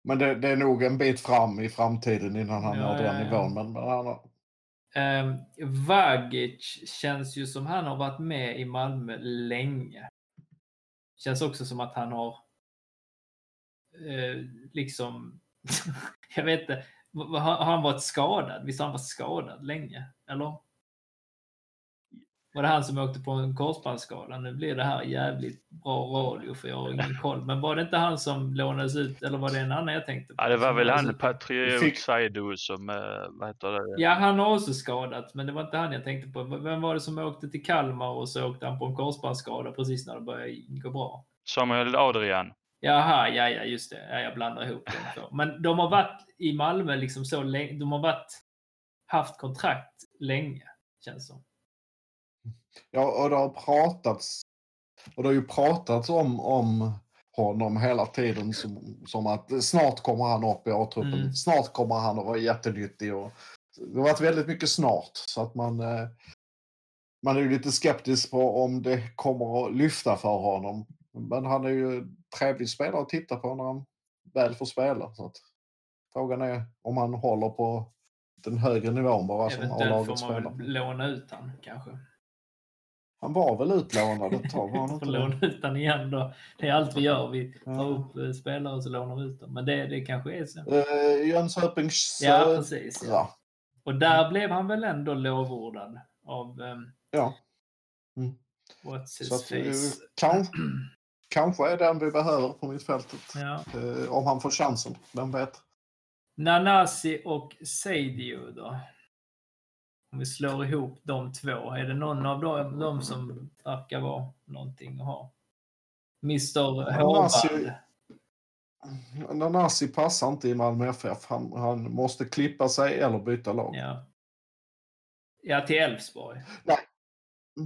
Men det, det är nog en bit fram i framtiden innan han Ja, når den ja, ja. nivån. Men, men han har... Um, Vagic känns ju som han har varit med i Malmö länge. Känns också som att han har eh, liksom, jag vet inte, har han varit skadad? Visst har han varit skadad länge? Eller? Var det han som åkte på en korsbandsskada? Nu blir det här jävligt bra radio för jag har ingen koll. Men var det inte han som lånades ut eller var det en annan jag tänkte på? ja, det var väl han ut? Patriot Fick- Saidu som, eh, vad heter det? Ja, han har också skadat, men det var inte han jag tänkte på. Vem var det som åkte till Kalmar och så åkte han på en korsbandsskada precis när det började gå bra? Samuel Adrian. Jaha, ja, ja, just det. Ja, jag blandar ihop de två. Men de har varit i Malmö liksom så länge. De har varit, haft kontrakt länge, känns som. Ja, och det har pratats. Och det har ju pratats om, om honom hela tiden som, som att snart kommer han upp i A-truppen. Mm. Snart kommer han att vara jättenyttig. Och, det har varit väldigt mycket snart. Så att man, eh, man är ju lite skeptisk på om det kommer att lyfta för honom. Men han är ju en trevlig spelare att titta på när han väl får spela. Så att, frågan är om han håller på den högre nivån bara som Eventuellt A-laget får man spelar. väl låna ut han kanske. Han var väl utlånad ett tag? Var han låna ut han igen då. Det är allt vi gör. Vi tar upp eh, spelare och så lånar ut dem. Men det, det kanske är så. Uh, Jönköpings Ja, Södra. precis. Ja. Och där blev han väl ändå lovordad av um, Ja. Mm. What's his Så eh, face. kanske, kanske är den vi behöver på mittfältet. Ja. Eh, om han får chansen, vem vet. Nanasi och Seidio då? Om vi slår ihop de två. Är det någon av dem, dem som verkar vara någonting att ha? Mr Håvard. Nanasi passar inte i Malmö FF. Han, han måste klippa sig eller byta lag. Ja. Ja, till Elfsborg.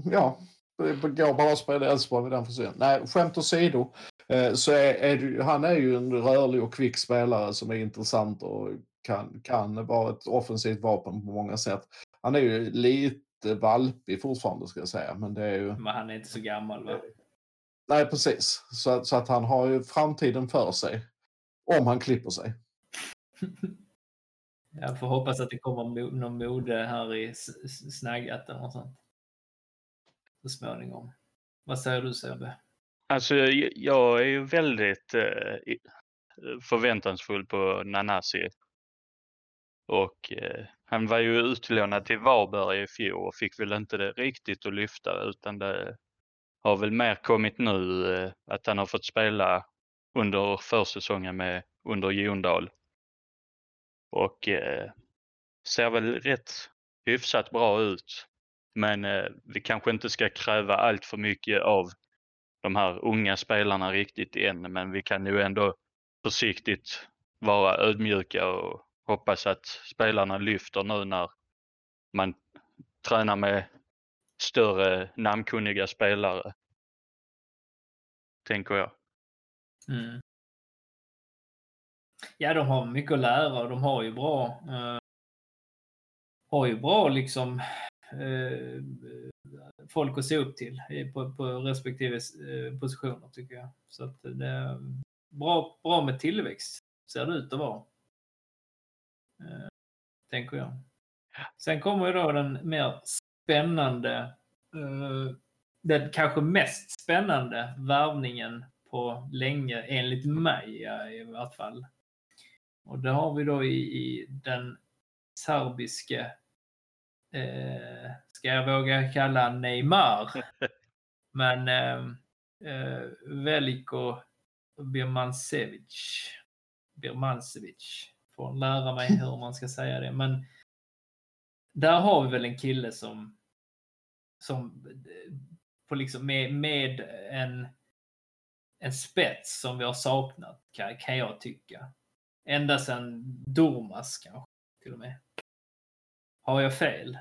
Ja, det går bara att spela i Elfsborg med den frisyren. Nej, skämt åsido. Eh, så är, är han är ju en rörlig och kvick spelare som är intressant och kan, kan vara ett offensivt vapen på många sätt. Han är ju lite valpig fortfarande ska jag säga, men det är ju... Men han är inte så gammal va? Nej, precis. Så, att- så att han har ju framtiden för sig. Om han klipper sig. Jag får hoppas att det kommer någon mode här i Snaggat eller något sånt. Så småningom. Vad säger du Sebbe? Alltså jag- är ju väldigt eh, förväntansfull på Nanasi. Och eh, han var ju utlånad till Varberg i fjol och fick väl inte det riktigt att lyfta utan det har väl mer kommit nu eh, att han har fått spela under försäsongen med under Jondal. Och eh, ser väl rätt hyfsat bra ut. Men eh, vi kanske inte ska kräva allt för mycket av de här unga spelarna riktigt än, men vi kan ju ändå försiktigt vara ödmjuka och hoppas att spelarna lyfter nu när man tränar med större namnkunniga spelare. Tänker jag. Mm. Ja, de har mycket att lära och de har ju bra eh, har ju bra liksom eh, folk att se upp till på, på respektive eh, positioner tycker jag. Så att det är bra, bra med tillväxt ser det ut att vara. Tänker jag. Sen kommer ju då den mer spännande, eh, den kanske mest spännande värvningen på länge, enligt mig i vart fall. Och det har vi då i, i den serbiske, eh, ska jag våga kalla Neymar. Men eh, eh, Veliko Birmancevic. Birmancevic. Får lära mig hur man ska säga det. Men där har vi väl en kille som, som på liksom med, med en, en spets som vi har saknat kan, kan jag tycka. Ända sedan Dormas kanske till och med. Har jag fel?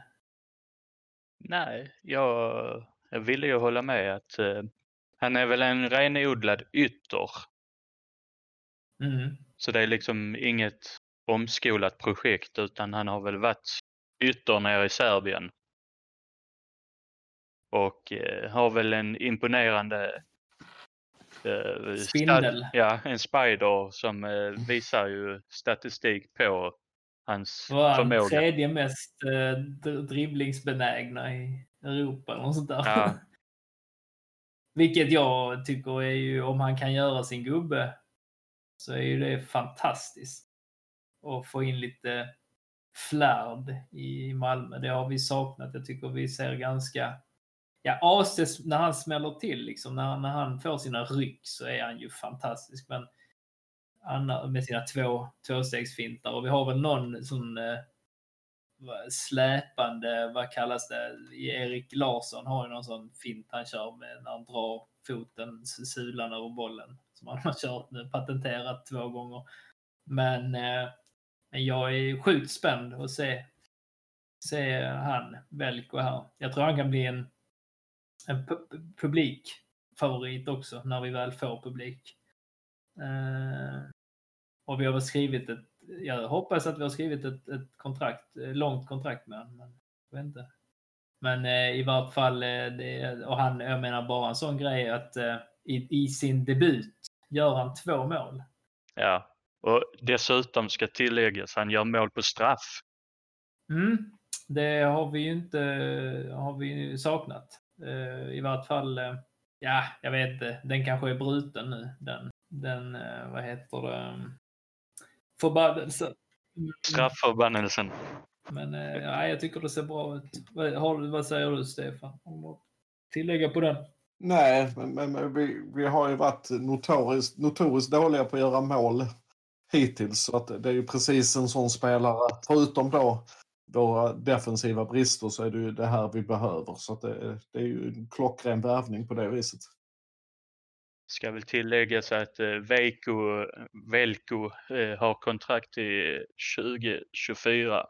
Nej, jag, jag ville ju hålla med att eh, han är väl en renodlad ytter. Mm. Så det är liksom inget omskolat projekt utan han har väl varit ytter nere i Serbien. Och eh, har väl en imponerande eh, Spindel. ja, en spider som eh, visar ju statistik på hans Var förmåga. tredje mest eh, dr- dribblingsbenägna i Europa eller sånt där. Ja. Vilket jag tycker är ju, om han kan göra sin gubbe, så är ju det fantastiskt. Och få in lite flärd i Malmö. Det har vi saknat. Jag tycker vi ser ganska... Ja, AC när han smäller till, liksom, när, när han får sina ryck så är han ju fantastisk. Men Anna, med sina två tvåstegsfintar. Och vi har väl någon sån eh, släpande, vad kallas det? Erik Larsson har ju någon sån fint han kör med när han drar foten, sulan över bollen. Som han har kört nu, patenterat två gånger. Men, eh, men jag är sjukt spänd att se, se han, Velko här. Jag tror han kan bli en, en pu- publikfavorit också när vi väl får publik. Eh, och vi har väl skrivit ett, jag hoppas att vi har skrivit ett, ett kontrakt, ett långt kontrakt med honom. Men, jag vet inte. Men eh, i vart fall, eh, det, och han, jag menar bara en sån grej att eh, i, i sin debut gör han två mål. Ja. Och dessutom ska tilläggas, han gör mål på straff. Mm, det har vi ju inte har vi saknat. Eh, I vart fall, eh, ja, jag vet inte, den kanske är bruten nu. Den, den eh, vad heter det, förbannelsen. Mm. Straffförbannelsen. Men ja, jag tycker det ser bra ut. Vad, vad säger du Stefan? Om att tillägga på den? Nej, men, men, men vi, vi har ju varit notoriskt, notoriskt dåliga på att göra mål hittills. Så att det är ju precis en sån spelare. Förutom då våra defensiva brister så är det ju det här vi behöver. Så att det, det är ju en klockren värvning på det viset. Ska väl tilläggas att eh, Veiko, Velko eh, har kontrakt till 2024.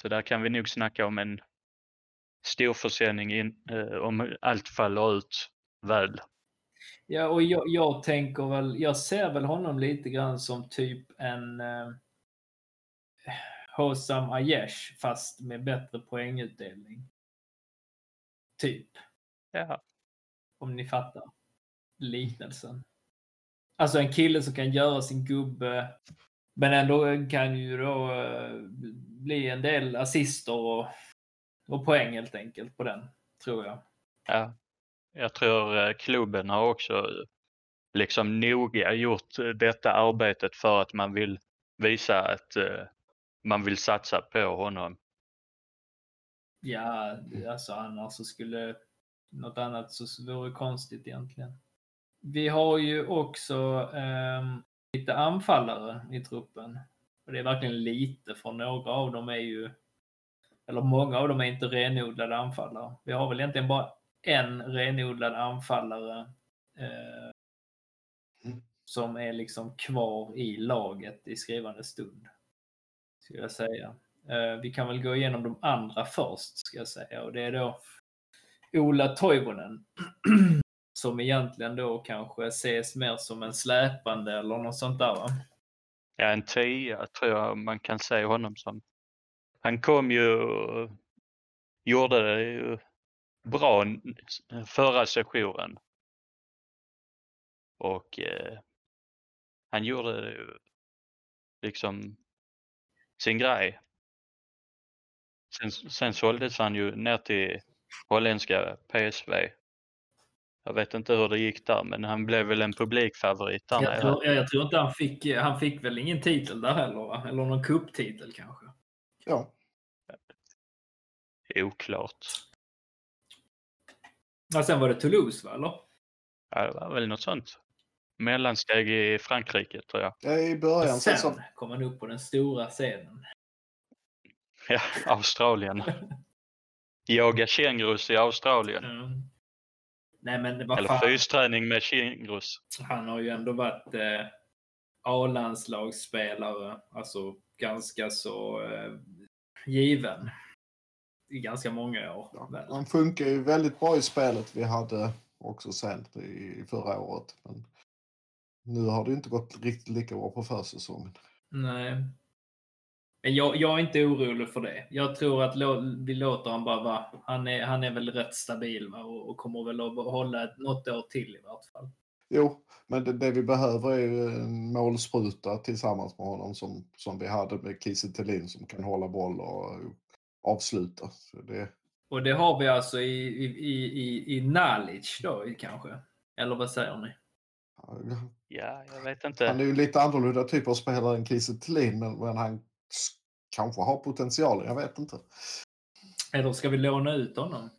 Så där kan vi nog snacka om en stor försäljning in, eh, om allt faller ut väl. Ja, och jag, jag tänker väl, jag ser väl honom lite grann som typ en eh, Hossam Aiesh fast med bättre poängutdelning. Typ, Ja, om ni fattar liknelsen. Alltså en kille som kan göra sin gubbe men ändå kan ju då eh, bli en del assister och, och poäng helt enkelt på den, tror jag. ja. Jag tror eh, klubben har också eh, liksom noga gjort eh, detta arbetet för att man vill visa att man vill satsa på honom. Ja, alltså annars så skulle något annat så vore konstigt egentligen. Vi har ju också eh, lite anfallare i truppen. Och det är verkligen lite, för några av dem är ju, eller många av dem är inte renodlade anfallare. Vi har väl egentligen bara en renodlad anfallare eh, Mm. som är liksom kvar i laget i skrivande stund. Skulle jag säga. Eh, vi kan väl gå igenom de andra först, ska jag säga. Och det är då Ola Toivonen. som egentligen då kanske ses mer som en släpande eller något sånt där va? Ja, en tia tror jag man kan säga honom som. Han kom ju gjorde det ju bra förra sessionen. Och eh, han gjorde liksom sin grej. Sen, sen såldes han ju ner till holländska PSV. Jag vet inte hur det gick där, men han blev väl en publikfavorit där Jag tror, jag tror inte han fick, han fick väl ingen titel där heller va? Eller någon kupptitel kanske? Ja, Oklart. Ja, sen var det Toulouse va, eller? Ja, det var väl något sånt. Mellansteg i Frankrike tror jag. Ja, I början. Och Sen så, kom han upp på den stora scenen. Ja, Australien. Jaga kängurus i Australien. Mm. Nej men vad Eller fan. fysträning med kängurus. Han har ju ändå varit eh, A-landslagsspelare. Alltså ganska så eh, given. I ganska många år. ja, han funkar ju väldigt bra i spelet vi hade också sent i förra året. Men nu har det inte gått riktigt lika bra på försäsongen. Nej. Men jag, jag är inte orolig för det. Jag tror att lå, vi låter han bara vara. Han är, han är väl rätt stabil va? Och, och kommer väl att hålla ett, något år till i vart fall. Jo, men det, det vi behöver är ju en målspruta tillsammans med honom som, som vi hade med Kiese som kan hålla boll och avsluta. Så det, Och det har vi alltså i, i, i, i, Nalic då kanske? Eller vad säger ni? Ja, jag vet han inte. är ju lite annorlunda typ av spelare än Kiese Thelin men, men han kanske har potential, jag vet inte. Eller ska vi låna ut honom?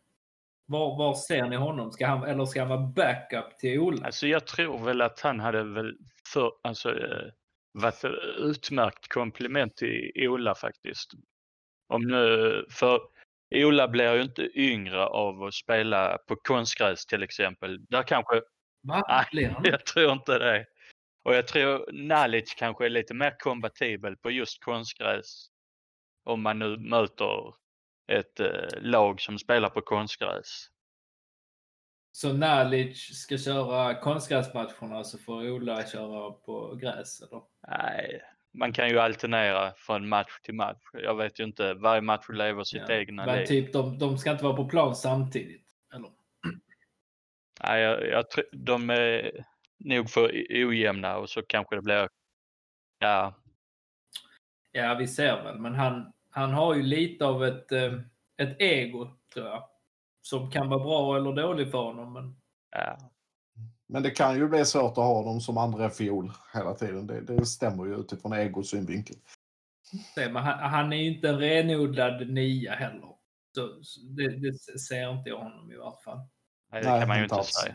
Var, var ser ni honom? Ska han, eller ska han vara backup till Ola? Alltså jag tror väl att han hade väl för, alltså, eh, varit ett utmärkt komplement till Ola faktiskt. Om nu, för Ola blir ju inte yngre av att spela på konstgräs till exempel. Där kanske, Va? Nej, jag tror inte det. Och jag tror Nalic kanske är lite mer kompatibel på just konstgräs. Om man nu möter ett eh, lag som spelar på konstgräs. Så Nalic ska köra konstgräsmatcherna så får Ola köra på gräs? Eller? Nej, man kan ju alternera från match till match. Jag vet ju inte, varje match lever sitt Ja. egna Men liv. typ de, de ska inte vara på plan samtidigt? Eller? Nej, jag, jag, tror- de är nog för ojämna och så kanske det blir... Ja, Ja, vi ser väl. Men han, han har ju lite av ett, eh, ett ego, tror jag. Som kan vara bra eller dåligt för honom. Men ja. Men det kan ju bli svårt att ha dem som andra fiol hela tiden. Det, det stämmer ju utifrån egosynvinkel. men han, han är ju inte en renodlad nia heller. Så, det, det ser inte jag honom i vart fall. Nej, det Nej, kan man ju inte inte alls. säga.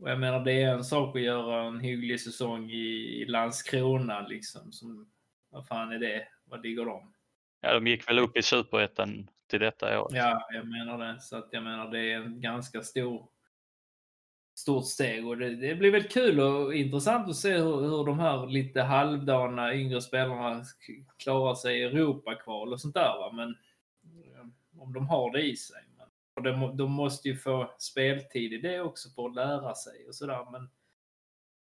Och jag menar, det är en sak att göra en hygglig säsong i, i Landskrona liksom. Som, vad fan är det? Vad ligger de? Ja, de gick väl upp i superettan till detta år. Ja, jag menar det. Så att jag menar, det är en ganska stor stort steg och det, det blir väl kul och intressant att se hur, hur de här lite halvdana yngre spelarna klarar sig i Europakval och sånt där. Va? Men om de har det i sig. Men, och de, de måste ju få speltid i det också för att lära sig och sådär. Men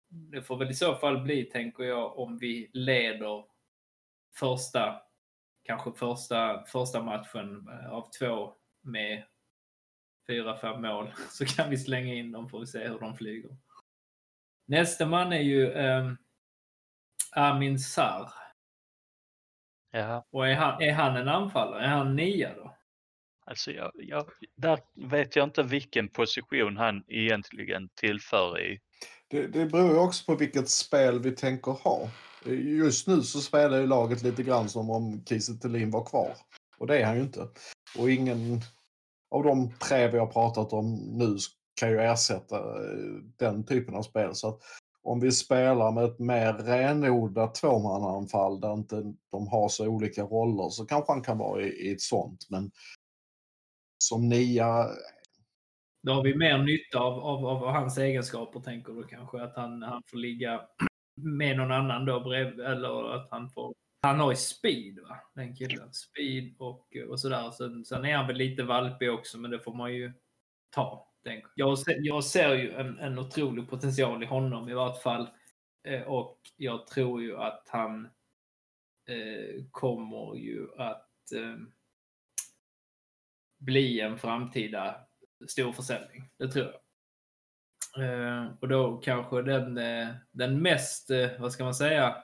det får väl i så fall bli, tänker jag, om vi leder första, kanske första, första matchen av två med fyra, fem mål så kan vi slänga in dem får vi se hur de flyger. Nästa man är ju um, Amin Sarr. Ja, Och är han, är han en anfallare? Är han nia då? alltså jag, jag, där vet jag inte vilken position han egentligen tillför i. Det, det beror ju också på vilket spel vi tänker ha. Just nu så spelar ju laget lite grann som om Kiese var kvar. Och det är han ju inte. Och ingen av de tre vi har pratat om nu kan ju ersätta eh, den typen av spel. Så att om vi spelar med ett mer renodlat tvåmannaanfall där inte de har så olika roller så kanske han kan vara i, i ett sånt. Men som nia, Då har vi mer nytta av, av, av hans egenskaper tänker du kanske? Att han, han får ligga med någon annan då bredvid eller att han får... Han har ju speed va, den killen. Speed och, och sådär. Sen, sen är han väl lite valpig också men det får man ju ta. Jag, ser, jag ser ju en, en otrolig potential i honom i vart fall. Eh, och jag tror ju att han eh, kommer ju att eh, bli en framtida stor försäljning. Det tror jag. Eh, och då kanske den, eh, den mest, eh, vad ska man säga,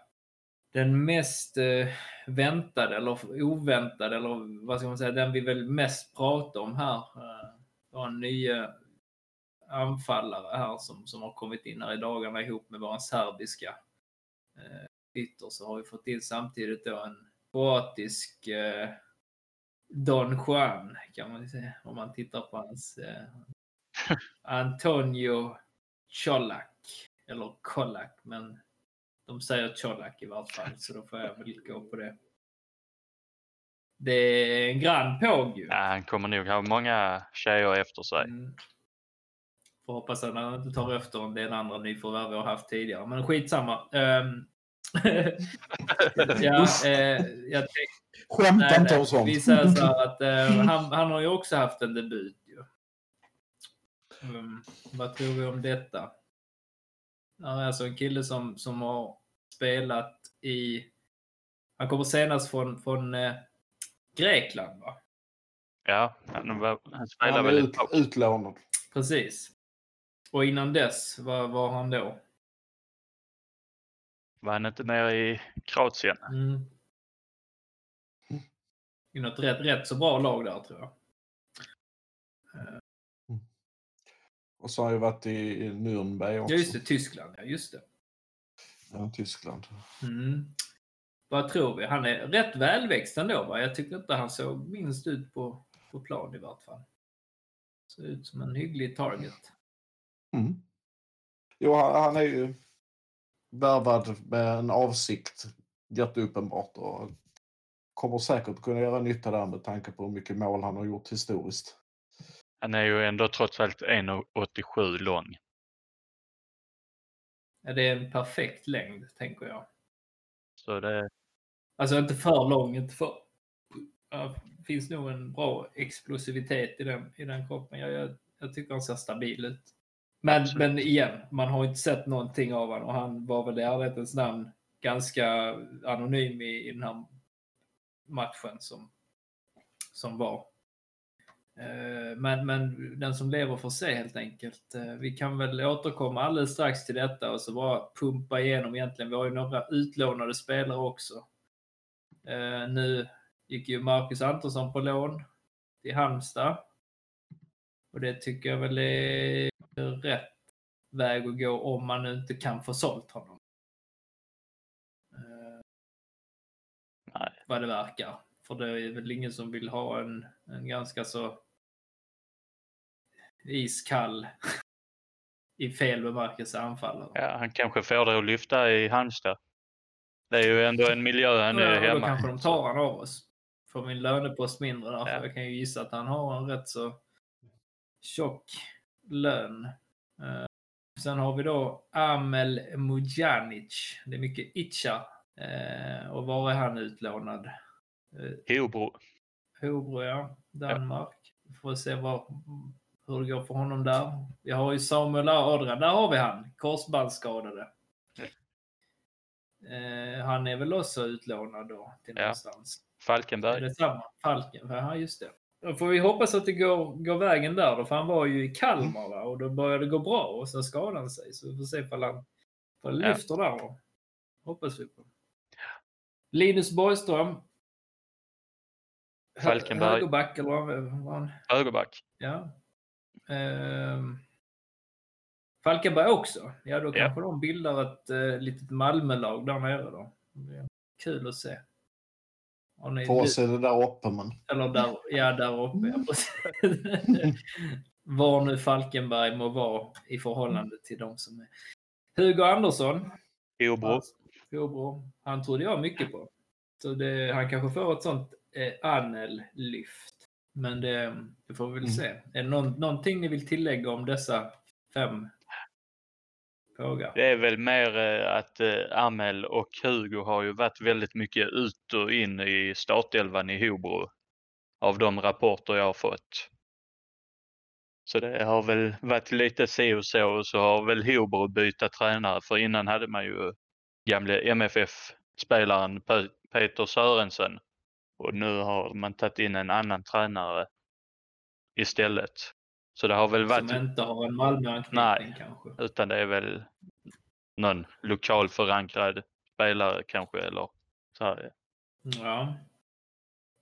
den mest eh, väntade eller oväntade eller vad ska man säga, den vi väl mest pratar om här. Eh, var en ny eh, anfallare här som, som har kommit in här i dagarna ihop med våran serbiska eh, ytter så har vi fått in samtidigt då en kroatisk eh, Don Juan kan man säga om man tittar på hans eh, Antonio Colak. Eller Kolak, men de säger Colak i vart fall, så då får jag väl gå på det. Det är en grann påg ju. Ja, han kommer nog ha många tjejer efter sig. Mm. Får hoppas att han inte tar efter om det är en andra nyförvärv vi har haft tidigare. Men skitsamma. Um, ja, eh, jag Skämta nej, inte om sånt. Vi säger så här att eh, han, han har ju också haft en debut. Ju. Um, vad tror vi om detta? Han är alltså en kille som, som har spelat i... Han kommer senast från, från eh, Grekland, va? Ja, han, var, han Han spelar är väl ett ut, utlånad. Precis. Och innan dess, vad var han då? Var han inte nere i Kroatien? Mm. I något rätt, rätt så bra lag där, tror jag. Och så har jag varit i, i Nürnberg också. Ja, just det. Tyskland. Ja, just det. Ja, Tyskland. Mm. Vad tror vi? Han är rätt välväxt ändå, va? Jag tycker inte han såg minst ut på, på plan i vart fall. Ser ut som en hygglig target. Mm. Jo, han, han är ju värvad med en avsikt jätteuppenbart och kommer säkert kunna göra nytta där med tanke på hur mycket mål han har gjort historiskt. Han är ju ändå trots allt 1,87 lång. Ja, det är en perfekt längd, tänker jag. Så det, Alltså inte för lång, inte för... Ja, det finns nog en bra explosivitet i den, i den kroppen. Jag, jag, jag tycker han ser stabil ut. Men, Absolut. men igen, man har inte sett någonting av honom och han var väl i ärlighetens namn ganska anonym i, i den här matchen som, som var. Eh, Men, men den som lever får se helt enkelt. Eh, Vi kan väl återkomma alldeles strax till detta och så bara pumpa igenom egentligen. Vi har ju några utlånade spelare också. Eh, Nu gick ju Marcus Antonsson på lån till Halmstad. Och det tycker jag väl är rätt väg att gå om man nu inte kan få sålt honom. Nej. Vad det verkar. För det är väl ingen som vill ha en, en ganska så iskall i fel bemärkelse anfallare. Ja, han kanske får det att lyfta i Halmstad. Det är ju ändå en miljö han är Ja, och då hemma kanske de tar han av oss. Får min lönepost mindre där. För Ja. jag kan ju gissa att han har en rätt så tjock lön. Eh, sen har vi då Amel Mujanic. Det är mycket Itcha. Eh, och var är han utlånad? Eh, Hobro. Hobro, ja. Danmark. Vi får se vad, hur det går för honom där. Vi har ju Samuel Adrian. Där har vi han. Korsbandsskadade. Eh, han är väl också utlånad då till Ja. någonstans. Är Falkenberg. det samma? Falken? Ja, just det. Då får vi hoppas att det går, går vägen där då, för han var ju i Kalmar va? och då började det gå bra och sen skadade han sig. Så vi får se ifall han ifall Ja. lyfter där. Då. Hoppas vi på. Linus Borgström. Falkenberg. Högerback eller vad var han? Högerback. Ja. Ehm. Falkenberg också. Ja, då Ja. kanske de bildar ett eh, litet Malmölag där nere då. Kul att se. För oss är det där uppe men. eller där, ja, där uppe. Ja, precis. Var nu Falkenberg må vara i förhållande till de som är. Hugo Andersson. Hobro. Hobro. Han trodde jag mycket på. Så det, han kanske får ett sånt eh, Anel-lyft. Men det, det får vi väl Mm. se. Är det någon, någonting ni vill tillägga om dessa fem frågor? Det är väl mer eh, att eh, Amel och Hugo har ju varit väldigt mycket ut och in i startelvan i Hobro. Av de rapporter jag har fått. Så det har väl varit lite si och så och så har väl Hobro bytt tränare för innan hade man ju gamle MFF-spelaren Pe- Peter Sörensen. Och nu har man tagit in en annan tränare istället. Så det har väl varit Som inte har en Malmöanknytning kanske. utan det är väl någon lokal förankrad spelare kanske eller så här. Ja.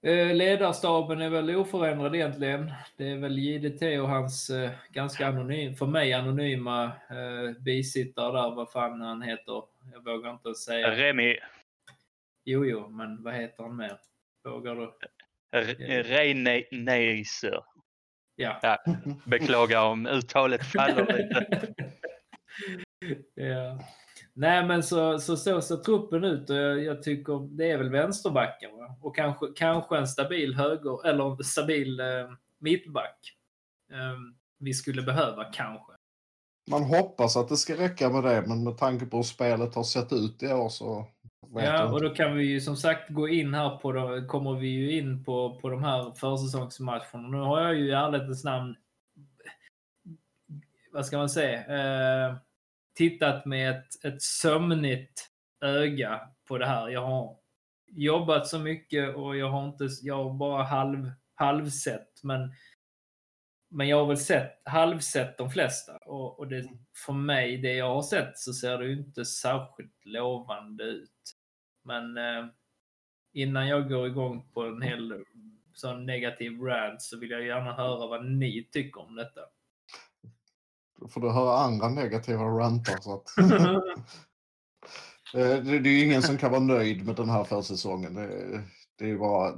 Eh, Ledarstaben är väl oförändrad egentligen. Det är väl JDT och hans eh, ganska anonym, för mig anonyma eh, bisittare där, vad fan han heter. Jag vågar inte säga. Remi Jo, jo, men vad heter han mer? Vågar du? Reineiser. Ja. Ja, beklagar om uttalet faller lite. ja. Nej, men så, så så ser truppen ut och jag, jag tycker det är väl vänsterbacken va? och kanske, kanske en stabil höger eller stabil eh, mittback. Eh, vi skulle behöva kanske. Man hoppas att det ska räcka med det, men med tanke på hur spelet har sett ut i år så Ja, och då kan vi ju som sagt gå in här på, de, kommer vi ju in på, på de här försäsongsmatcherna. Nu har jag ju i ärlighetens namn, vad ska man säga, eh, tittat med ett, ett sömnigt öga på det här. Jag har jobbat så mycket och jag har inte, jag har bara halv, halvsett, men men jag har väl sett, halvsett de flesta och, och det, för mig, det jag har sett så ser det ju inte särskilt lovande ut. Men eh, innan jag går igång på en hel sån negativ rant så vill jag gärna höra vad ni tycker om detta. Då får du höra andra negativa rantar. Så att... Eh, det, är ju ingen som kan vara nöjd med den här försäsongen. Det, det är ju bara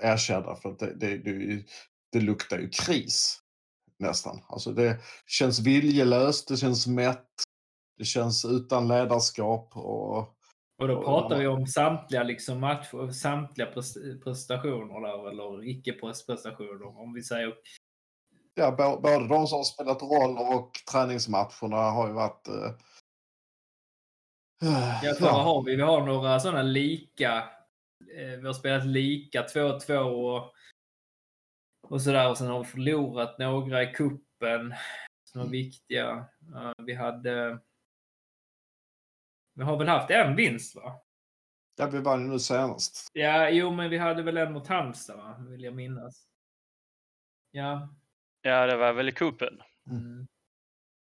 erkänna för att det, det, det, det luktar ju kris nästan. Alltså det känns viljelöst, det känns mätt, det känns utan ledarskap och Och då pratar vi om samtliga liksom matcher, samtliga pres- prestationer där, eller icke-prestationer. Om vi säger ja, bå- både de som har spelat roll och träningsmatcherna har ju varit... Eh, eh, Ja, för vad har vi? Vi har några sådana lika. Eh, vi har spelat lika 2-2 och, och sådär. Och sen har vi förlorat några i kuppen som var viktiga. Eh, vi hade... Vi har väl haft en vinst va? Ja, vi vann nu senast. Ja, jo, men vi hade väl en mot Halmstad va? Vill jag minnas. Ja. Ja, det var väl i cupen. Mm.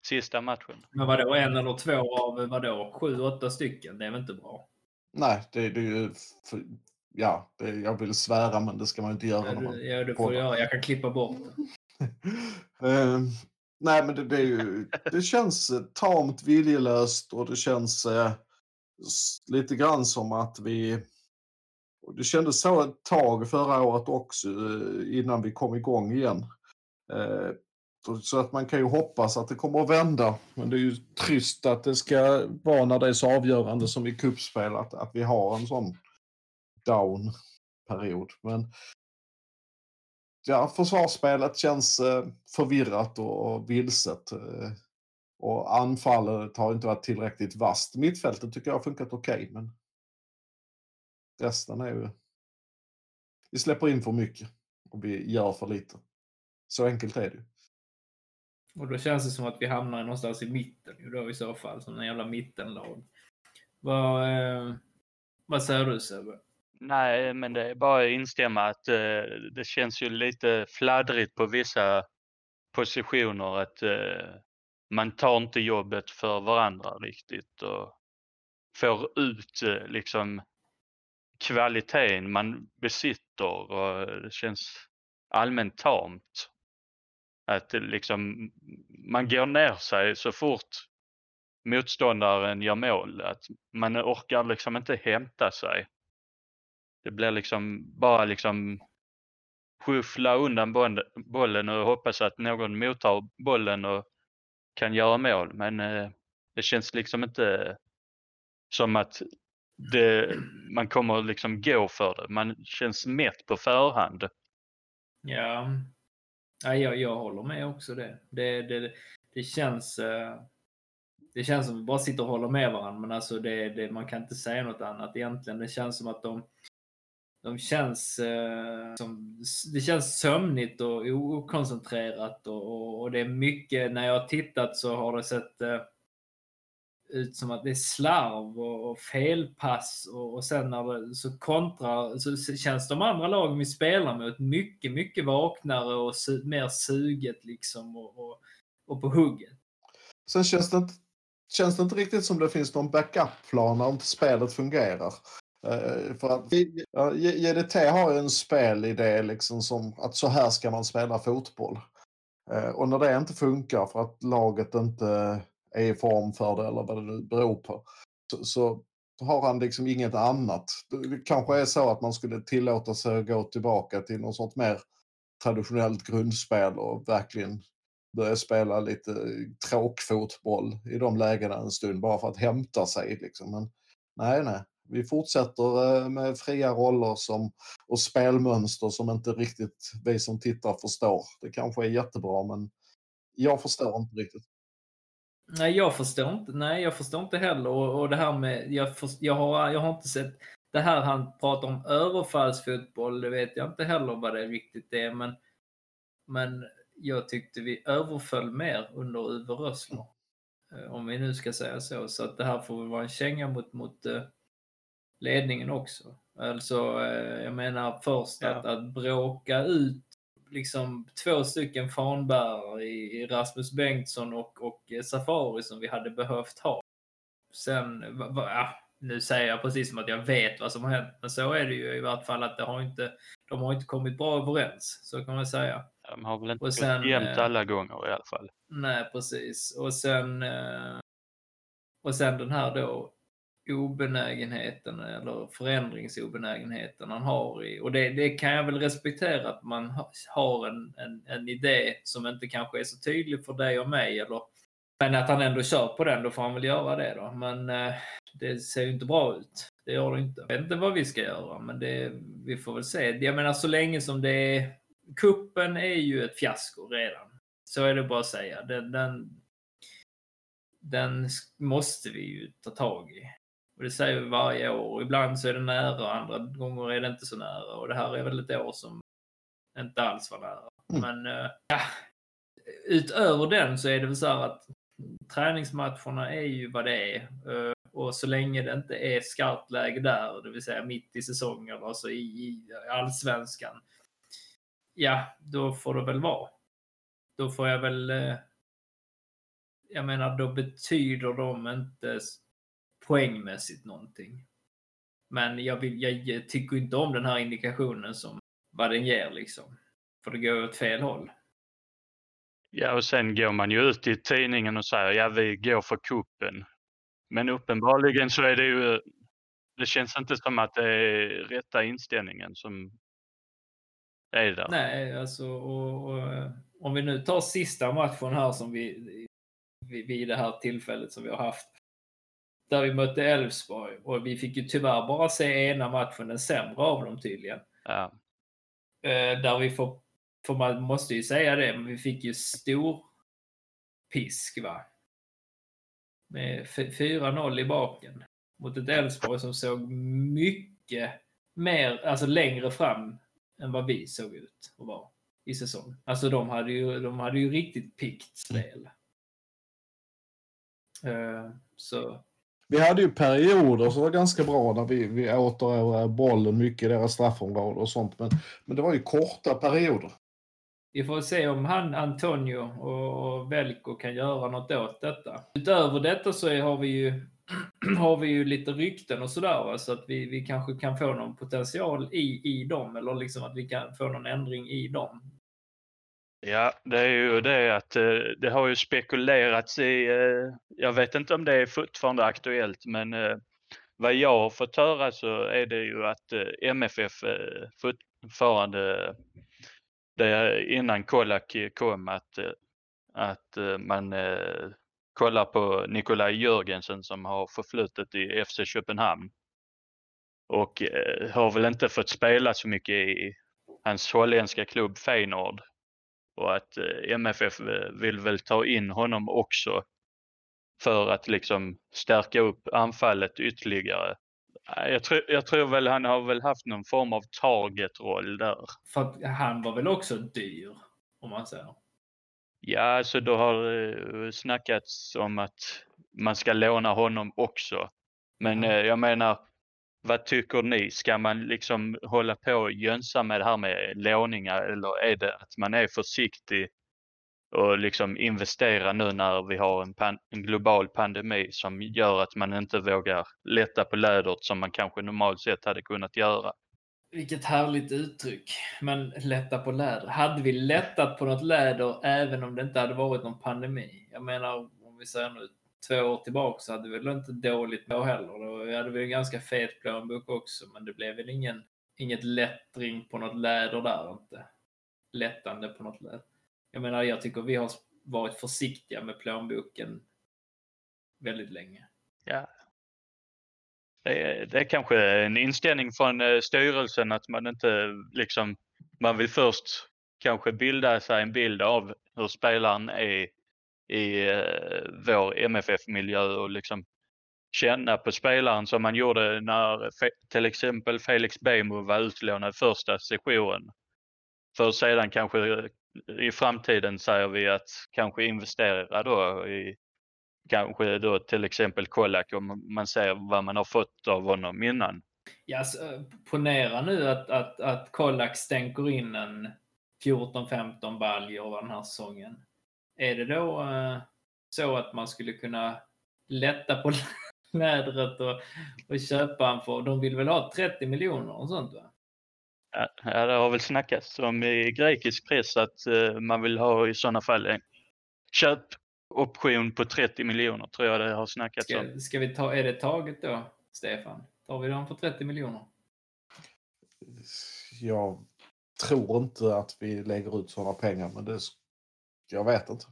Sista matchen. Men vadå, en eller två av vadå, sju, åtta stycken? Det är väl inte bra? Nej, det, det är ju... För, ja, det, jag vill svära men det ska man inte göra. Ja, när man ja, du får göra. Jag kan klippa bort det. Eh, nej, men det, det är ju... Det känns eh, tamt viljelöst och det känns eh, lite grann som att vi... och Det kändes så ett tag förra året också eh, innan vi kom igång igen. Eh, så- så att man kan ju hoppas att det kommer att vända. Men det är ju trist att det ska vara när det är så avgörande som i kuppspel att, att vi har en sån down-period. Men ja, försvarsspelet känns eh, förvirrat och, vilset. Eh, och anfallet har inte varit tillräckligt vasst. Mittfältet tycker jag har funkat okej, men resten är ju... Vi släpper in för mycket och vi gör för lite. Så enkelt är det ju. Och då känns det som att vi hamnar någonstans i mitten ju då i så fall, som en jävla mittenlag. Vad, eh, vad säger du Sebbe? Nej, men det är bara att instämma att eh, det känns ju lite fladdrigt på vissa positioner. Att eh, man tar inte jobbet för varandra riktigt och får ut eh, liksom kvaliteten man besitter och det känns allmänt tamt. Att liksom, man går ner sig så fort motståndaren gör mål. Att man orkar liksom inte hämta sig. Det blir liksom bara liksom skyffla undan bollen och hoppas att någon mottar bollen och kan göra mål. Men eh, det känns liksom inte som att det, man kommer liksom gå för det. Man känns mätt på förhand. Ja, ja jag, jag håller med också det. Det, det, det känns... eh, Det känns som att vi bara sitter och håller med varandra, men alltså det, det, man kan inte säga något annat egentligen. Det känns som att de, de känns eh, som, det känns sömnigt och okoncentrerat och, och, och det är mycket, när jag har tittat så har det sett eh, ut som att det är slarv och, och felpass och, och sen när det så kontrar så, känns de andra lagen vi spelar mot mycket, mycket vaknare och su, mer suget liksom och, och, och på hugget. Sen känns det, känns det inte riktigt som det finns någon backup-plan när inte spelet fungerar. Eh, för att ja, JDT har ju en spelidé liksom som att så här ska man spela fotboll. Eh, och när det inte funkar för att laget inte är i form för det eller vad det nu beror på. Så, så har han liksom inget annat. Det kanske är så att man skulle tillåta sig att gå tillbaka till något sånt mer traditionellt grundspel och verkligen börja spela lite tråkfotboll i de lägena en stund bara för att hämta sig. Liksom. Men nej, nej. Vi fortsätter eh, med fria roller som, och spelmönster som inte riktigt vi som tittar förstår. Det kanske är jättebra men jag förstår inte riktigt. Nej, jag förstår inte. Nej, jag förstår inte heller. Och, och det här med, jag, för, jag, har, jag har inte sett, det här han pratar om överfallsfotboll, det vet jag inte heller vad det riktigt är, men, men jag tyckte vi överföll mer under Uwe Rössler. Eh, om vi nu ska säga så. Så att det här får väl vara en känga mot, mot uh, ledningen också. Alltså, uh, jag menar först ja. att, att bråka ut liksom två stycken fanbärare i, Rasmus Bengtsson och, och Safari som vi hade behövt ha. Sen, va, va, nu säger jag precis som att jag vet vad som har hänt, men så är det ju i vart fall att det har inte, de har inte kommit bra överens, så kan man säga. De har väl inte och sen, gått jämnt eh, alla gånger i alla fall. Nej, precis. Och sen, eh, och sen den här då obenägenheten eller förändringsobenägenheten han har i, och det, det kan jag väl respektera att man har en, en, en idé som inte kanske är så tydlig för dig och mig eller men att han ändå kör på den, då får han väl göra det då. Men eh, det ser ju inte bra ut. Det gör det inte. Jag vet inte vad vi ska göra, men det, vi får väl se. Jag menar så länge som det är... Kuppen är ju ett fiasko redan. Så är det bara att säga. Den, den, den måste vi ju ta tag i. Och det säger vi varje år. Ibland så är det nära, andra gånger är det inte så nära. Och det här är väl ett år som inte alls var nära. Mm. Men äh, ja, utöver den så är det väl så här att träningsmatcherna är ju vad det är. Eh, och så länge det inte är skarpt läge där, det vill säga mitt i säsongen, alltså i, i allsvenskan. Ja, då får det väl vara. Då får jag väl... Eh, jag menar, då betyder de inte poängmässigt någonting. Men jag, vill, jag tycker inte om den här indikationen som vad den ger liksom. För det går åt fel håll. Ja, och sen går man ju ut i tidningen och säger ja, vi går för kuppen. Men uppenbarligen så är det ju, det känns inte som att det är rätta inställningen som är där. Nej, alltså och, och, om vi nu tar sista matchen här som vi, vid det här tillfället som vi har haft. Där vi mötte Elfsborg och vi fick ju tyvärr bara se ena matchen, den sämre av dem tydligen. Ja. Eh, där vi får för man måste ju säga det, men vi fick ju stor pisk va. Med 4-0 i baken. Mot ett Elfsborg som såg mycket mer, alltså längre fram än vad vi såg ut att vara i säsong. Alltså de hade ju, de hade ju riktigt pikt spel. Uh, så. Vi hade ju perioder som var ganska bra när vi, vi återerövrade bollen mycket i deras straffområde och sånt. Men, men det var ju korta perioder vi får se om han, Antonio och Velko kan göra något åt detta. Utöver detta så har vi ju, har vi ju lite rykten och sådär, så att vi, vi kanske kan få någon potential i, i dem, eller liksom att vi kan få någon ändring i dem. Ja, det är ju det att eh, det har ju spekulerats i, eh, jag vet inte om det är fortfarande aktuellt, men eh, vad jag har fått höra så är det ju att MFF fortfarande det innan Kolak kom att, att man kollar på Nikolaj Jörgensen som har förflutet i FC Köpenhamn. Och har väl inte fått spela så mycket i hans holländska klubb Feyenoord. Och att MFF vill väl ta in honom också för att liksom stärka upp anfallet ytterligare. Jag tror, jag tror väl han har väl haft någon form av targetroll där. För att han var väl också dyr, om man säger. Ja, alltså då har det snackats om att man ska låna honom också. Men mm. jag menar, vad tycker ni? Ska man liksom hålla på och jönsa med det här med låningar eller är det att man är försiktig och liksom investera nu när vi har en, pan en, global pandemi som gör att man inte vågar lätta på lädret som man kanske normalt sett hade kunnat göra. Vilket härligt uttryck. Men lätta på läder. Hade vi lättat på något läder även om det inte hade varit någon pandemi? Jag menar, om vi säger nu två år tillbaka så hade vi väl inte dåligt då heller. Då hade vi en ganska fet plånbok också, men det blev väl ingen, inget lättring på något läder där inte. lättande på något läder. Jag menar, jag tycker vi har varit försiktiga med plånboken väldigt länge. Ja. Det är, det är kanske en inställning från eh, styrelsen att man inte liksom, man vill först kanske bilda sig en bild av hur spelaren är i eh, vår MFF-miljö och liksom känna på spelaren som man gjorde när fe- till exempel Felix Bejmo var utlånad första sessionen. För sedan kanske eh, i framtiden säger vi att kanske investera då i kanske då till exempel Kolak om man ser vad man har fått av honom innan. Ja, alltså, ponera nu att, att, att Kollak stänker in en 14-15 baljor den här säsongen. Är det då eh, så att man skulle kunna lätta på lädret och, och köpa en för, de vill väl ha 30 miljoner och sånt va? Ja, det har väl snackats om i grekisk press att eh, man vill ha i sådana fall en köpoption på 30 miljoner tror jag det har snackats om. Ska, ska vi ta, är det taget då, Stefan? Tar vi dem för 30 miljoner? Jag tror inte att vi lägger ut sådana pengar, men det... Jag vet inte.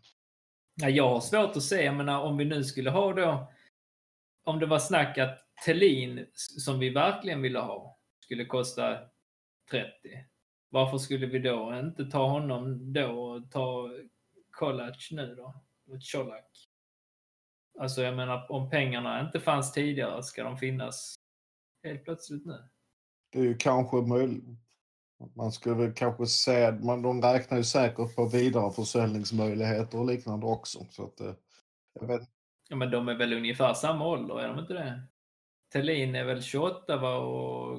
Ja, jag har svårt att se, jag menar om vi nu skulle ha då, om det var snack att Tellin, som vi verkligen ville ha, skulle kosta 30. Varför skulle vi då inte ta honom då och ta Kolac nu då? Och Colak? Alltså jag menar, om pengarna inte fanns tidigare, ska de finnas helt plötsligt nu? Det är ju kanske möjligt. Man skulle väl kanske man, de räknar ju säkert på vidareförsäljningsmöjligheter och liknande också. Så att, eh, jag vet, Ja, men de är väl ungefär samma ålder, är de inte det? Tellin är väl 28 va? och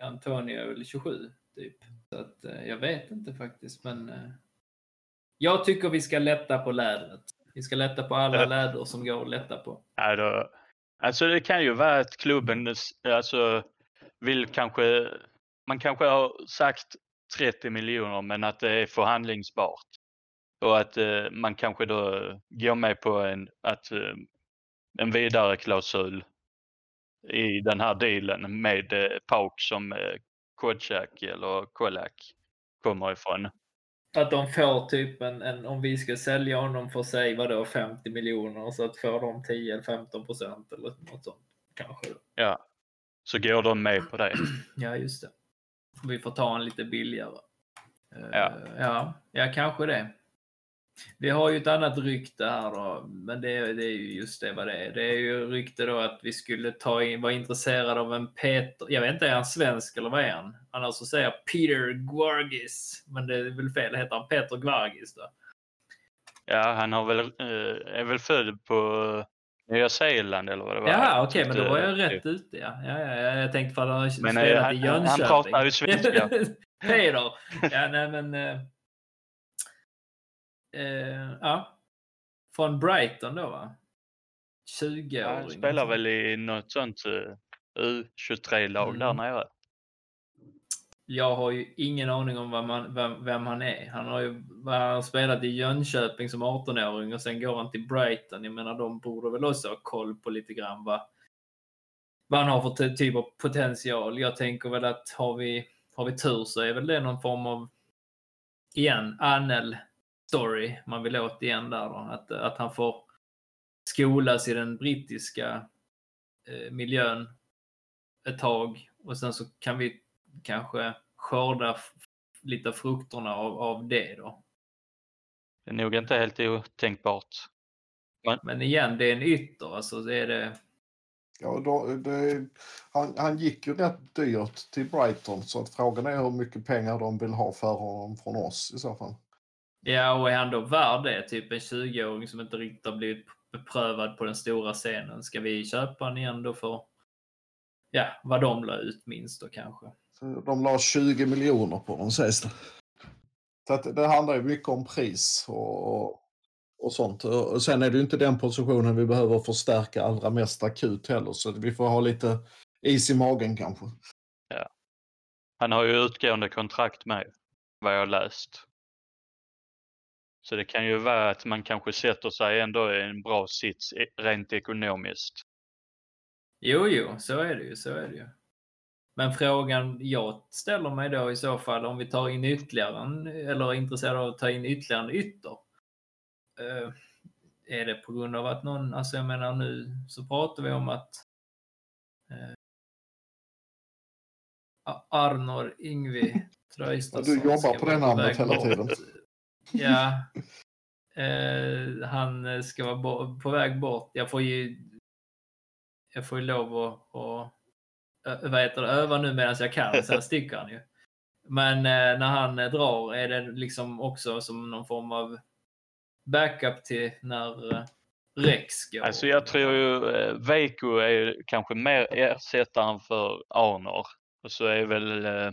Antonio är väl 27, typ. Så att, eh, jag vet inte faktiskt, men eh, jag tycker vi ska lätta på lädret. Vi ska lätta på alla Ja. läder som går att lätta på. Ja, då, alltså det kan ju vara att klubben alltså, vill kanske, man kanske har sagt 30 miljoner men att det är förhandlingsbart. Och att eh, man kanske då går med på en, att, eh, en vidare klausul i den här dealen med eh, Pauk som eh, Kotschak eller Kolak kommer ifrån. Att de får typ en, en om vi ska sälja honom för sig vadå 50 miljoner så att får de 10 eller 15 procent eller något sånt. Kanske. Ja, så går de med på det. Ja, just det. Vi får ta en lite billigare. Eh, Ja. ja, ja, kanske det. Vi har ju ett annat rykte här då, men det, är- det är ju just det vad det är. Det är ju rykte då att vi skulle ta in, vara intresserade av en Peter, jag vet inte, är han svensk eller vad är han? Annars så säger jag Peter Guargis, men det är väl fel, heter han Peter Guargis då? Ja, han har väl, eh, är väl född på Nya Zeeland eller vad det var. Ja, okej, men då var jag rätt ute. Ja, ja, ja, ja jag tänkte för att han har spelat eh, i han- han Jönköping. pratar ju svenska. Peter! Ja, nej men... Eh, eh, ja. Från Brighton då va? 20-åring. Ja, han spelar väl i något sånt eh, U23-lag där Mm. nere. Jag har ju ingen aning om vem han, vem, vem han är. Han har ju han har spelat i Jönköping som 18-åring och sen går han till Brighton. Jag menar, de borde väl också ha koll på lite grann vad, vad han har för typ av potential. Jag tänker väl att har vi, har vi tur så är väl det någon form av, igen, Anel story man vill åt igen där då. Att, att han får skolas i den brittiska eh, miljön ett tag och sen så kan vi kanske skörda lite frukterna av, av det då. Det är nog inte helt otänkbart. Men igen, det är en ytter. Alltså det är det. ja, då, det, han, han gick ju rätt dyrt till Brighton så att frågan är hur mycket pengar de vill ha för honom från oss i så fall. Ja, och är han då värd det? Typ en 20-åring som inte riktigt har blivit beprövad på den stora scenen. Ska vi köpa han igen då för ja, vad de la ut minst då kanske? Så de la 20 miljoner på dem sägs det. Så att det handlar ju mycket om pris och, och, sånt. Och sen är det ju inte den positionen vi behöver förstärka allra mest akut heller. Så vi får ha lite is i magen kanske. Han har ju utgående kontrakt med, vad jag har läst. Så det kan ju vara att man kanske sätter sig ändå i en bra sits e- rent ekonomiskt. Jo, jo, så är det ju. Så är det ju. Men frågan jag ställer mig då i så fall om vi tar in ytterligare en, eller är intresserade av att ta in ytterligare en ytter. Eh, är det på grund av att någon, alltså jag menar nu så pratar vi om att eh, Arnor Ingvi Traustason Ja, du jobbar på det namnet hela tiden. Ja. Eh, han ska vara på väg bort. Jag får ju jag får ju lov att, att vad heter det, öva nu medan jag kan, sen sticker han ju. Men eh, när han eh, drar är det liksom också som någon form av backup till när eh, Rex går. Alltså jag tror ju eh, Veiko är kanske mer ersättaren för Arnor. Och så är väl eh,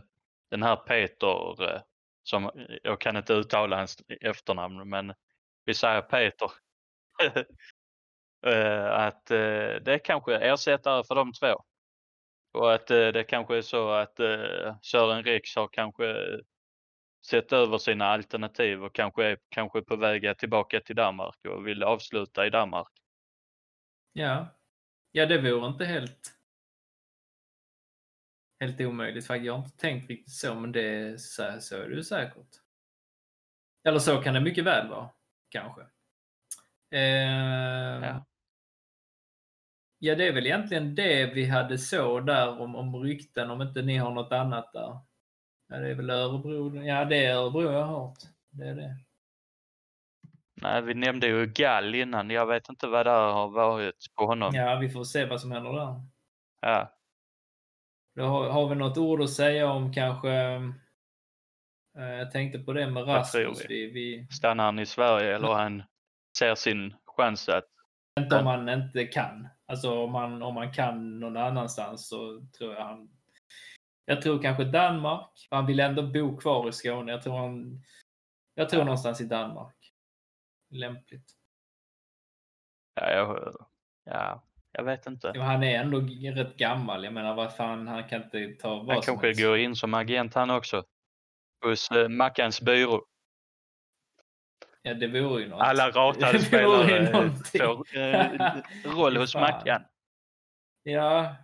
den här Peter, eh, som jag kan inte uttala hans efternamn men vi säger Peter. eh, att eh, det är kanske ersättare för de två. Och att eh, det kanske är så att eh, Sören Rex har kanske sett över sina alternativ och kanske är kanske på väg tillbaka till Danmark och vill avsluta i Danmark. Ja. ja, det vore inte helt helt omöjligt. Faktiskt. Jag har inte tänkt riktigt så, men det så, så är det ju säkert. Eller så kan det mycket väl vara, kanske. Eh, Ja. Ja, det är väl egentligen det vi hade så där om, om rykten, om inte ni har något annat där. Ja, det är väl Örebro. Ja, det är Örebro jag har hört. Det är det. Nej, vi nämnde ju Gall innan. Jag vet inte vad det har varit på honom. Ja, vi får se vad som händer där. Ja. Då har, har vi något ord att säga om kanske... eh, jag tänkte på det med Rasmus. Vi, vi, Stannar han i Sverige eller han ser sin chans att... inte om han inte kan. Alltså om man, om man kan någon annanstans så tror jag han... Jag tror kanske Danmark. Han vill ändå bo kvar i Skåne. Jag tror han... Jag tror någonstans i Danmark. Lämpligt. Ja, jag, ja, jag vet inte. Ja, han är ändå rätt gammal. Jag menar vad fan, han kan inte ta vad Han kanske går in som agent han också. Hos eh, Mackans byrå. Ja, det vore ju något. Alla ratade spelare eh, får eh, roll hos. Mackan. Ja,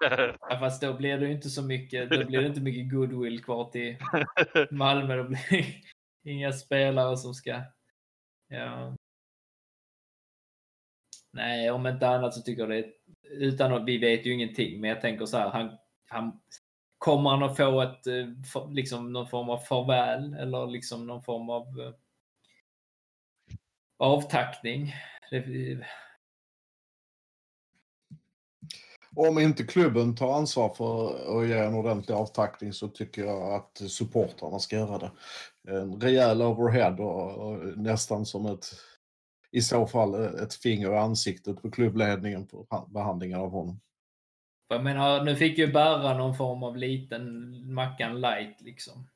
Ja, fast då blir det ju inte så mycket, då blir det inte mycket goodwill kvar till Malmö. Då blir inga spelare som ska... Ja. Nej, om inte annat så tycker jag det. Utan att vi vet ju ingenting, men jag tänker så här, han, han kommer han att få ett, eh, liksom någon form av farväl eller liksom någon form av eh, avtackning? Om inte klubben tar ansvar för att ge en ordentlig avtackning så tycker jag att supportrarna ska göra det. En rejäl overhead och, och nästan som ett, i så fall ett finger i ansiktet på klubbledningen på ha- behandlingen av honom. Jag menar, nu fick ju Berra någon form av liten Mackan light liksom.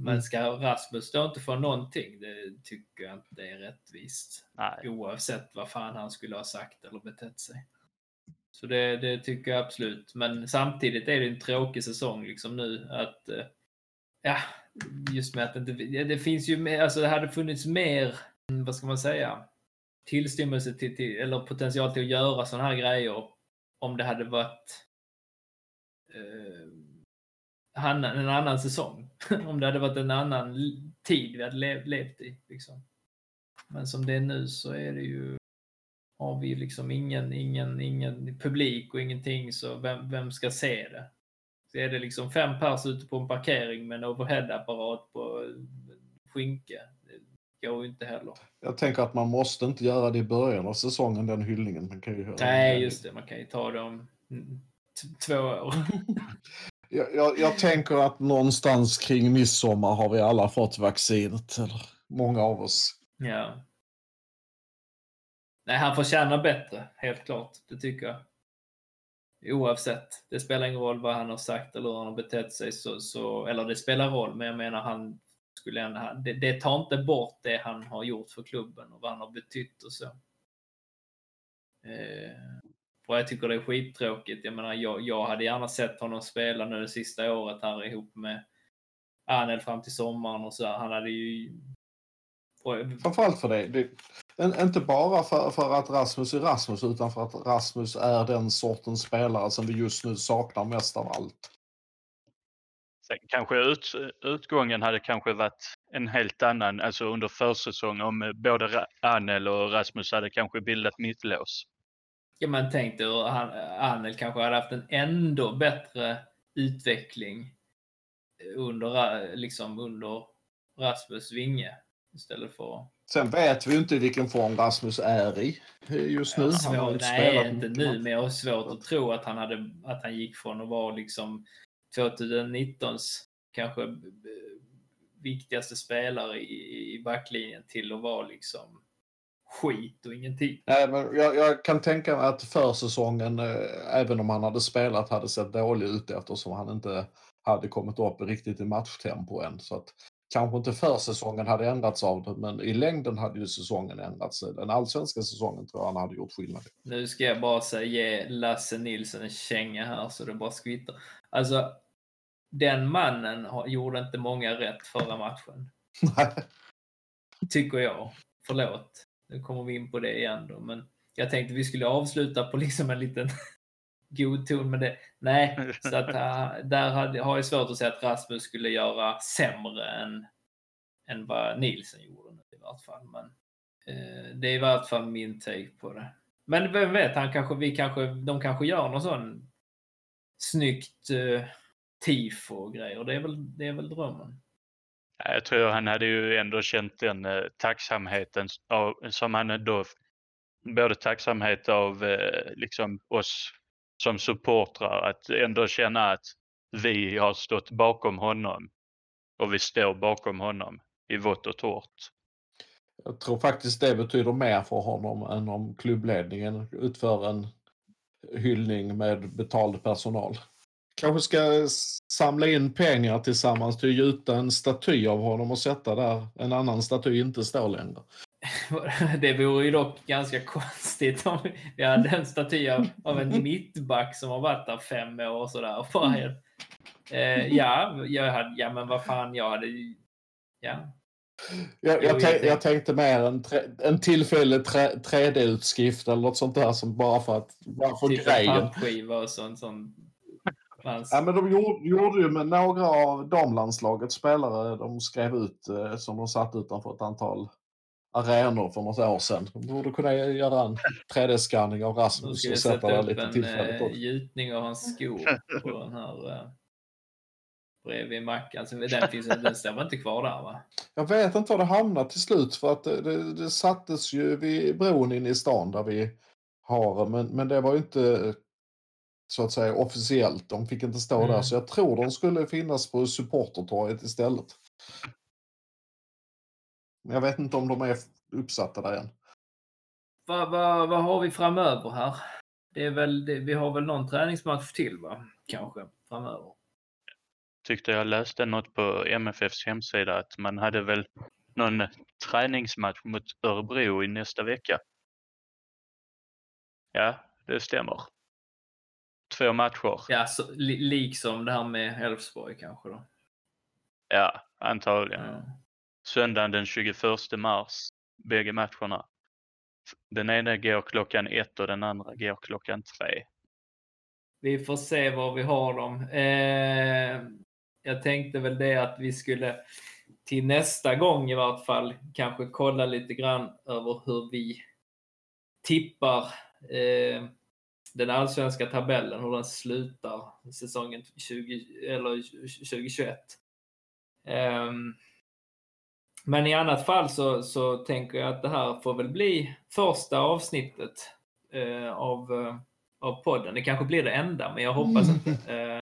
Men ska Rasmus då inte få någonting? Det tycker jag inte är rättvist. Nej, Oavsett vad fan han skulle ha sagt eller betett sig. Så det, det tycker jag absolut. Men samtidigt är det en tråkig säsong liksom nu att eh, ja, just med att det inte, det finns ju mer, alltså det hade funnits mer, mm, vad ska man säga, tillstymmelse till, till eller potential till att göra sådana här grejer om det hade varit eh, en annan säsong. om det hade varit en annan tid vi hade lev, levt i. Liksom. Men som det är nu så är det ju har vi liksom ingen, ingen, ingen publik och ingenting så vem, vem ska se det? Så är det liksom fem pers ute på en parkering med en overhead-apparat på skinke. Det går ju inte heller. Jag tänker att man måste inte göra det i början av säsongen, den hyllningen. Man kan ju göra Nej, just det. Man kan ju ta t- två år. Jag, jag, jag tänker att någonstans kring midsommar har vi alla fått vaccinet. Eller många av oss. Ja. Nej, han förtjänar bättre, helt klart. Det tycker jag. Oavsett. Det spelar ingen roll vad han har sagt eller hur han har betett sig. Så, så, eller det spelar roll, men jag menar han skulle ändå, det, det tar inte bort det han har gjort för klubben och vad han har betytt och så. Eh, och jag tycker det är skittråkigt. Jag menar, jag, jag hade gärna sett honom spela nu det sista året här ihop med Arnel fram till sommaren och så. Han hade ju... Framförallt för det. det inte bara för, för att Rasmus är Rasmus utan för att Rasmus är den sortens spelare som vi just nu saknar mest av allt. Sen kanske ut, utgången hade kanske varit en helt annan, alltså under försäsong om både Anel och Rasmus hade kanske bildat mittlås. Ja, men tänk dig hur han, Anel kanske hade haft en ändå bättre utveckling under, liksom under Rasmus vinge istället för... Sen vet vi ju inte vilken form Rasmus är i just nu. Han har Svår, inte nej, inte nu, men jag har svårt att tro att han, hade, att han gick från att vara liksom 2019s kanske viktigaste spelare i, i backlinjen till att vara liksom skit och ingenting. Nej, men jag, jag kan tänka mig att försäsongen, eh, även om han hade spelat, hade sett dålig ut eftersom han inte hade kommit upp riktigt i matchtempo än. Så att kanske inte försäsongen hade ändrats av det, men i längden hade ju säsongen ändrats. Den allsvenska säsongen tror jag han hade gjort skillnad. Nu ska jag bara säga ge Lasse Nilsson en känga här så det bara skvittrar. Alltså, den mannen gjorde inte många rätt förra matchen. Tycker jag. Förlåt. Nu kommer vi in på det igen då, men jag tänkte vi skulle avsluta på liksom en liten god ton med det. Nej, så att äh, där hade, har jag svårt att säga att Rasmus skulle göra sämre än, än vad Nilsson gjorde nu i vart fall. Men eh, det är i vart fall min take på det. Men vem vet, han kanske, vi kanske, de kanske gör någon sån snyggt eh, tifo och grejer. Det är väl, det är väl drömmen. Jag tror han hade ju ändå känt den eh, tacksamheten av, som han ändå, både tacksamhet av eh, liksom oss som supportrar, att ändå känna att vi har stått bakom honom och vi står bakom honom i vått och torrt. Jag tror faktiskt det betyder mer för honom än om klubbledningen utför en hyllning med betald personal. Kanske ska samla in pengar tillsammans till att gjuta en staty av honom och sätta där en annan staty inte står längre. Det vore ju dock ganska konstigt om vi hade en staty av, av en mittback som har varit där fem år och sådär. Och bara, helt- eh, ja, jag hade, ja, men vad fan, jag hade Ja, Jag, jag, tänk, tänkte- jag tänkte mer en, tre, en tillfällig tre- 3D-utskrift eller något sånt där som bara för att bara för typ en grejen. pappskiva och sånt. sånt. Ja, men de gjorde, gjorde ju med några av damlandslagets spelare, de skrev ut eh, som de satt utanför ett antal arenor för något år sedan. De borde kunna göra en 3D-skanning av Rasmus och sätta sätta upp lite en tillfälligt eh, också. gjutning av hans skor på den här eh, bredvid mackan. Så den, finns, den väl inte kvar där va? Jag vet inte var det hamnade till slut för att det, det, det sattes ju vid bron inne i stan där vi har men, men det var ju inte så att säga officiellt. De fick inte stå där Mm. så jag tror de skulle finnas på supportertorget istället. Men jag vet inte om de är uppsatta där än. Vad vad- vad har vi framöver här? Det är väl, det, vi har väl någon träningsmatch till va? Kanske framöver. Tyckte jag läste något på MFFs hemsida att man hade väl någon träningsmatch mot Örebro i nästa vecka. Ja, det stämmer. Två matcher. Ja, så, li, liksom det här med Elfsborg kanske då. Ja, antagligen. Ja. Söndagen den 21 mars, bägge matcherna. Den ena går klockan ett och den andra går klockan tre. Vi får se var vi har dem. Eh, jag tänkte väl det att vi skulle till nästa gång i vart fall kanske kolla lite grann över hur vi tippar eh, den allsvenska tabellen, hur den slutar säsongen 20, eller 2021. Ehm, men i annat fall så, så tänker jag att det här får väl bli första avsnittet eh, av, eh, av podden. Det kanske blir det enda, men jag hoppas inte. Eh,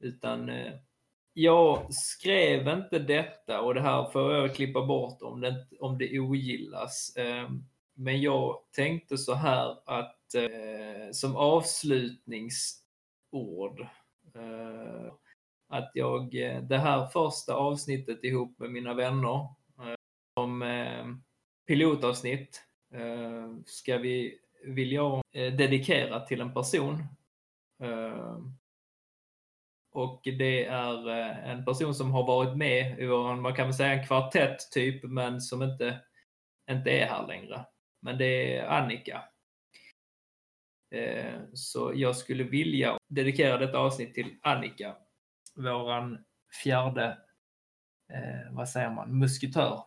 utan jag skrev inte detta och det här får jag klippa bort om det, om det ogillas. Eh, men jag tänkte så här att eh, som avslutningsord eh, att jag eh, det här första avsnittet ihop med mina vänner eh, som eh, pilotavsnitt eh, ska vi, vill jag eh, dedikera till en person. Eh, och det är eh, en person som har varit med i vår, man kan väl säga en kvartett typ, men som inte, inte är här längre. Men det är Annika. Eh, Så jag skulle vilja dedikera detta avsnitt till Annika. våran fjärde, eh, vad säger man, musketör.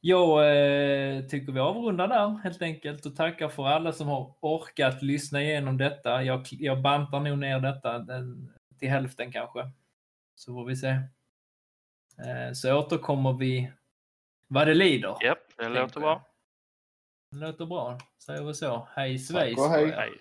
Jag eh, tycker vi avrundar där helt enkelt och tackar för alla som har orkat lyssna igenom detta. Jag, jag bantar nog ner detta den, till hälften kanske. Så får vi se. Eh, så återkommer vi vad det lider. Japp, det tänker låter bra. Det låter bra. Säger vi så. Hej svejs. hej. Hej.